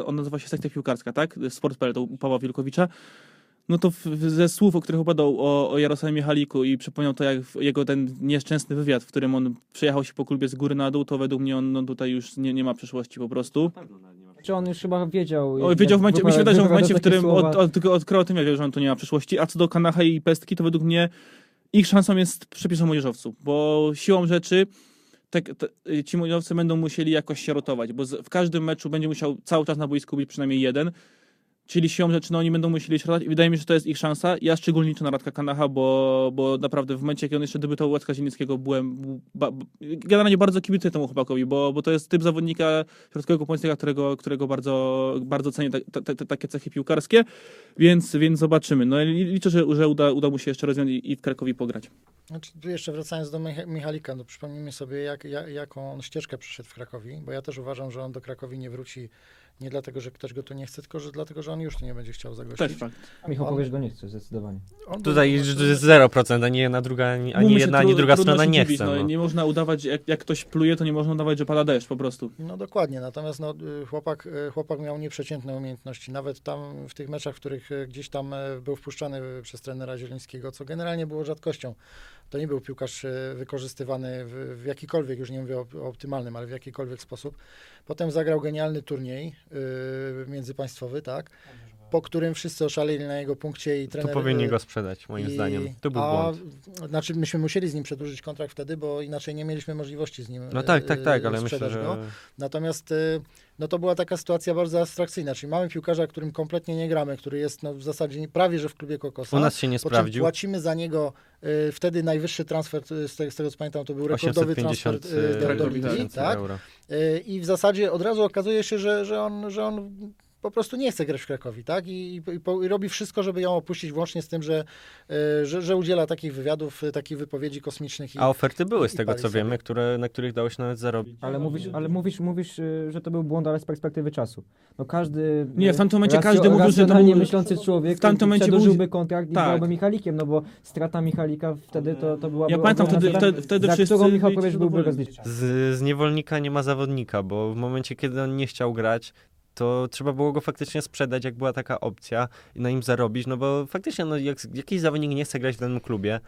on nazywa się Sekcja Piłkarska, tak? Sport.pl, to u Pawła Wilkowicza. No to w, ze słów, o których opadał o, o Jarosławie Michaliku i przypomniał to jak jego ten nieszczęsny wywiad, w którym on przejechał się po klubie z góry na dół, to według mnie on no, tutaj już nie, nie ma przyszłości po prostu. czy on już chyba wiedział. O, wiedział w momencie, mi się wydaje, że w momencie, w którym od, odkrył o tym, ja wiem, że on tu nie ma przyszłości. A co do Kanacha i Pestki, to według mnie ich szansą jest przepisem młodzieżowców, bo siłą rzeczy te, te, ci młodzieżowcy będą musieli jakoś się rotować, bo z, w każdym meczu będzie musiał cały czas na boisku być przynajmniej jeden. Czyli siłą rzeczy no, oni będą musieli rotować i wydaje mi się, że to jest ich szansa. Ja szczególnie liczę na Radka Kanacha, bo, bo naprawdę w momencie, kiedy on jeszcze debiutował Łacka Zielińskiego, byłem ba, generalnie bardzo kibicuję temu chłopakowi, bo, bo to jest typ zawodnika środkowego pomocnika, którego, którego bardzo, bardzo cenię te, te, te, takie cechy piłkarskie, więc, więc zobaczymy. No liczę, że, że uda, uda mu się jeszcze rozwiązać i w Krakowi pograć. Znaczy, jeszcze wracając do Micha- Michalika, no przypomnijmy sobie, jak, jak, jaką on ścieżkę przeszedł w Krakowi, bo ja też uważam, że on do Krakowi nie wróci nie dlatego, że ktoś go tu nie chce, tylko że dlatego, że on już tu nie będzie chciał zagościć. Też fakt. Michał on- powiesz go nie chce, zdecydowanie. On Tutaj jest 0%, ani jedna, druga, ani, ani jedna, ani druga strona nie chce. No, No. Nie można udawać, jak, jak ktoś pluje, to nie można udawać, że pada deszcz po prostu. No dokładnie, natomiast no, y, chłopak, y, chłopak miał nieprzeciętne umiejętności, nawet tam w tych meczach, w których y, gdzieś tam był wpuszczany przez trenera Zielińskiego, co generalnie było rzadkością. To nie był piłkarz y, wykorzystywany w, w jakikolwiek, już nie mówię o, o optymalnym, ale w jakikolwiek sposób. Potem zagrał genialny turniej y, międzypaństwowy, tak, po którym wszyscy oszaleli na jego punkcie i trener... powinni y, go sprzedać, moim i- zdaniem. To był a, błąd. Znaczy, myśmy musieli z nim przedłużyć kontrakt wtedy, bo inaczej nie mieliśmy możliwości z nim No tak, tak, tak, y, ale myślę, że... go. Natomiast y, no to była taka sytuacja bardzo abstrakcyjna, czyli mamy piłkarza, którym kompletnie nie gramy, który jest no, w zasadzie prawie że w klubie Kokosa. U nas się nie sprawdził. płacimy za niego y, wtedy najwyższy transfer, z tego, z tego co pamiętam, to był rekordowy transfer 850 y, do, do Ligi, tak? euro. Y, I w zasadzie od razu okazuje się, że, że, on, że on po prostu nie chce grać w Krakowi, tak? I, i, i, po- i robi wszystko, żeby ją opuścić, włącznie z tym, że, y, że, że udziela takich wywiadów, y, takich wypowiedzi kosmicznych. I, A oferty były z tego, co sobie. wiemy, które, na których dało się nawet zarobić. Ale mówisz, ale mówisz, mówisz, y, że to był błąd, ale z perspektywy czasu. No każdy. Nie, w tamtym momencie racjo- każdy mówił, że to był- myślący człowiek w tamtym momencie był- przedłużyłby kontrakt i Tak. grałby Michalikiem, no bo strata Michalika wtedy to, to byłaby Ja pamiętam, wtedy, wtedy, wtedy za wszyscy... którą Michał byłby rozliczany. Z, z niewolnika nie ma zawodnika, bo w momencie, kiedy on nie chciał grać, to trzeba było go faktycznie sprzedać, jak była taka opcja i na nim zarobić, no bo faktycznie no, jak jakiś zawodnik nie chce grać w danym klubie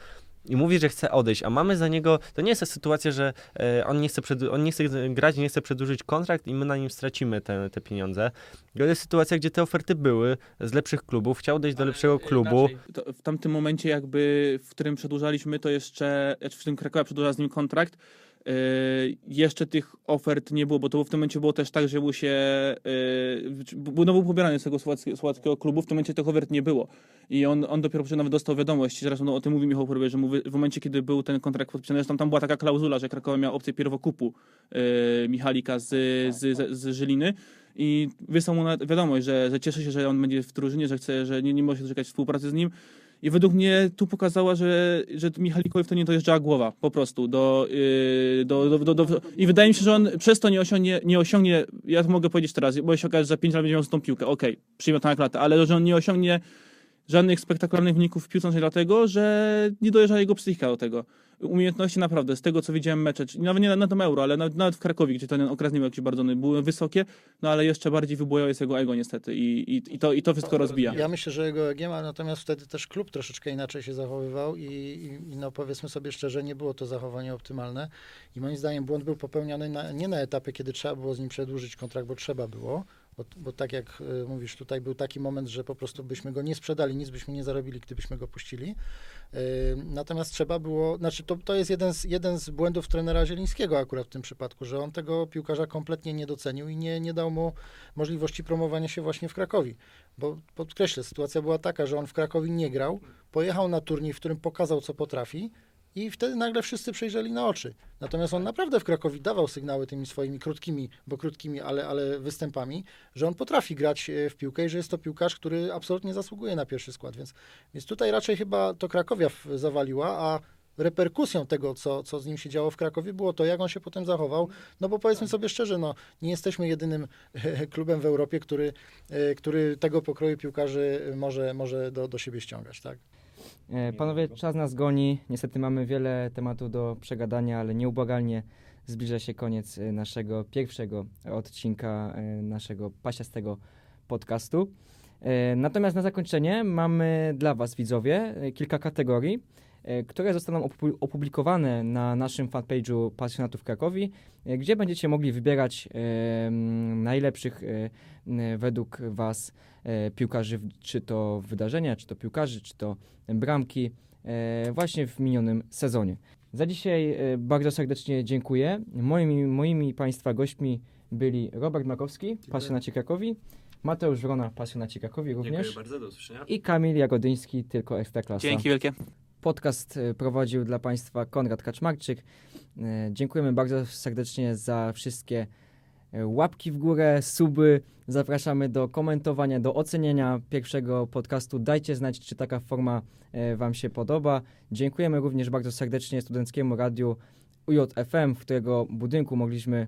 i mówi, że chce odejść, a mamy za niego, to nie jest ta sytuacja, że e, on, nie chce on nie chce grać, nie chce przedłużyć kontrakt i my na nim stracimy te, te pieniądze. To jest sytuacja, gdzie te oferty były z lepszych klubów, chciał odejść do lepszego klubu. W tamtym momencie jakby, w którym przedłużaliśmy, to jeszcze, w tym Krakowa przedłużała z nim kontrakt, jeszcze tych ofert nie było, bo to w tym momencie było też tak, że się, yy, był, no był pobierany z tego słowackiego, słowackiego klubu, w tym momencie tych ofert nie było. I on, on dopiero nawet dostał wiadomość, zresztą no, o tym mówi Michał Porwie, że w momencie, kiedy był ten kontrakt podpisany, zresztą tam była taka klauzula, że Krakowa miała opcję pierwokupu yy, Michalika z, z, z, z Żyliny, i wysłał mu wiadomość, że, że cieszy się, że on będzie w drużynie, że chce, że nie, nie może się doczekać współpracy z nim. I według mnie tu pokazała, że, że Michalikowi to nie dojeżdżała głowa po prostu. Do, yy, do, do, do, do, I wydaje mi się, że on przez to nie osiągnie, nie osiągnie ja to mogę powiedzieć teraz, bo się okaże, że za 5 lat będzie miał tą piłkę. Okej, okay, przyjmę to na ale że on nie osiągnie żadnych spektakularnych wyników w piłce nożnej dlatego, że nie dojeżdża jego psychika do tego. Umiejętności naprawdę, z tego co widziałem mecze, nawet nie na, tym euro, ale nawet, nawet w Krakowie, gdzie ten okres nie był jakiś bardzo były wysokie, no ale jeszcze bardziej wybujał jest jego ego niestety i, i, i, to, i to wszystko rozbija. Ja myślę, że jego egiem, ale natomiast wtedy też klub troszeczkę inaczej się zachowywał i, i, no powiedzmy sobie szczerze, nie było to zachowanie optymalne i moim zdaniem błąd był popełniony na, nie na etapie, kiedy trzeba było z nim przedłużyć kontrakt, bo trzeba było, bo, bo, tak jak y, mówisz, tutaj był taki moment, że po prostu byśmy go nie sprzedali, nic byśmy nie zarobili, gdybyśmy go puścili. Y, natomiast trzeba było, znaczy to, to jest jeden z, jeden z błędów trenera Zielińskiego akurat w tym przypadku, że on tego piłkarza kompletnie nie docenił i nie, nie dał mu możliwości promowania się właśnie w Krakowi. Bo podkreślę, sytuacja była taka, że on w Krakowi nie grał, pojechał na turniej, w którym pokazał, co potrafi, i wtedy nagle wszyscy przejrzeli na oczy. Natomiast on naprawdę w Krakowi dawał sygnały tymi swoimi krótkimi, bo krótkimi, ale, ale występami, że on potrafi grać e, w piłkę i że jest to piłkarz, który absolutnie zasługuje na pierwszy skład. Więc, więc tutaj raczej chyba to Krakowia zawaliła, a reperkusją tego, co, co z nim się działo w Krakowie, było to, jak on się potem zachował. No bo powiedzmy sobie szczerze, no, nie jesteśmy jedynym klubem w Europie, który, e, który tego pokroju piłkarzy może, może do, do siebie ściągać. Tak? E, panowie, czas nas goni. Niestety mamy wiele tematów do przegadania, ale nieubłagalnie zbliża się koniec e, naszego pierwszego odcinka e, naszego pasiastego podcastu. Natomiast na zakończenie mamy dla Was, widzowie, kilka kategorii, które zostaną opublikowane na naszym fanpage'u Pasjonatów Krakowi, gdzie będziecie mogli wybierać najlepszych według Was E, piłkarzy, czy to wydarzenia, czy to piłkarzy, czy to bramki e, właśnie w minionym sezonie. Za dzisiaj e, bardzo serdecznie dziękuję. Moimi, moimi Państwa gośćmi byli Robert Makowski, pasjonaci Krakowi, Mateusz Wrona, pasjonaci Krakowi również. Dziękuję bardzo, do usłyszenia. I Kamil Jagodyński, tylko Ekstraklasa. Dzięki wielkie. Podcast prowadził dla Państwa Konrad Kaczmarczyk. Dziękujemy bardzo serdecznie za wszystkie E, łapki w górę, suby. Zapraszamy do komentowania, do oceniania pierwszego podcastu. Dajcie znać, czy taka forma Wam się podoba. Dziękujemy również bardzo serdecznie Studenckiemu Radiu UJFM, w którego budynku mogliśmy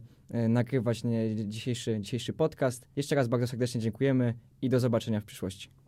nagrywać dzisiejszy, dzisiejszy podcast. Jeszcze raz bardzo serdecznie dziękujemy i do zobaczenia w przyszłości.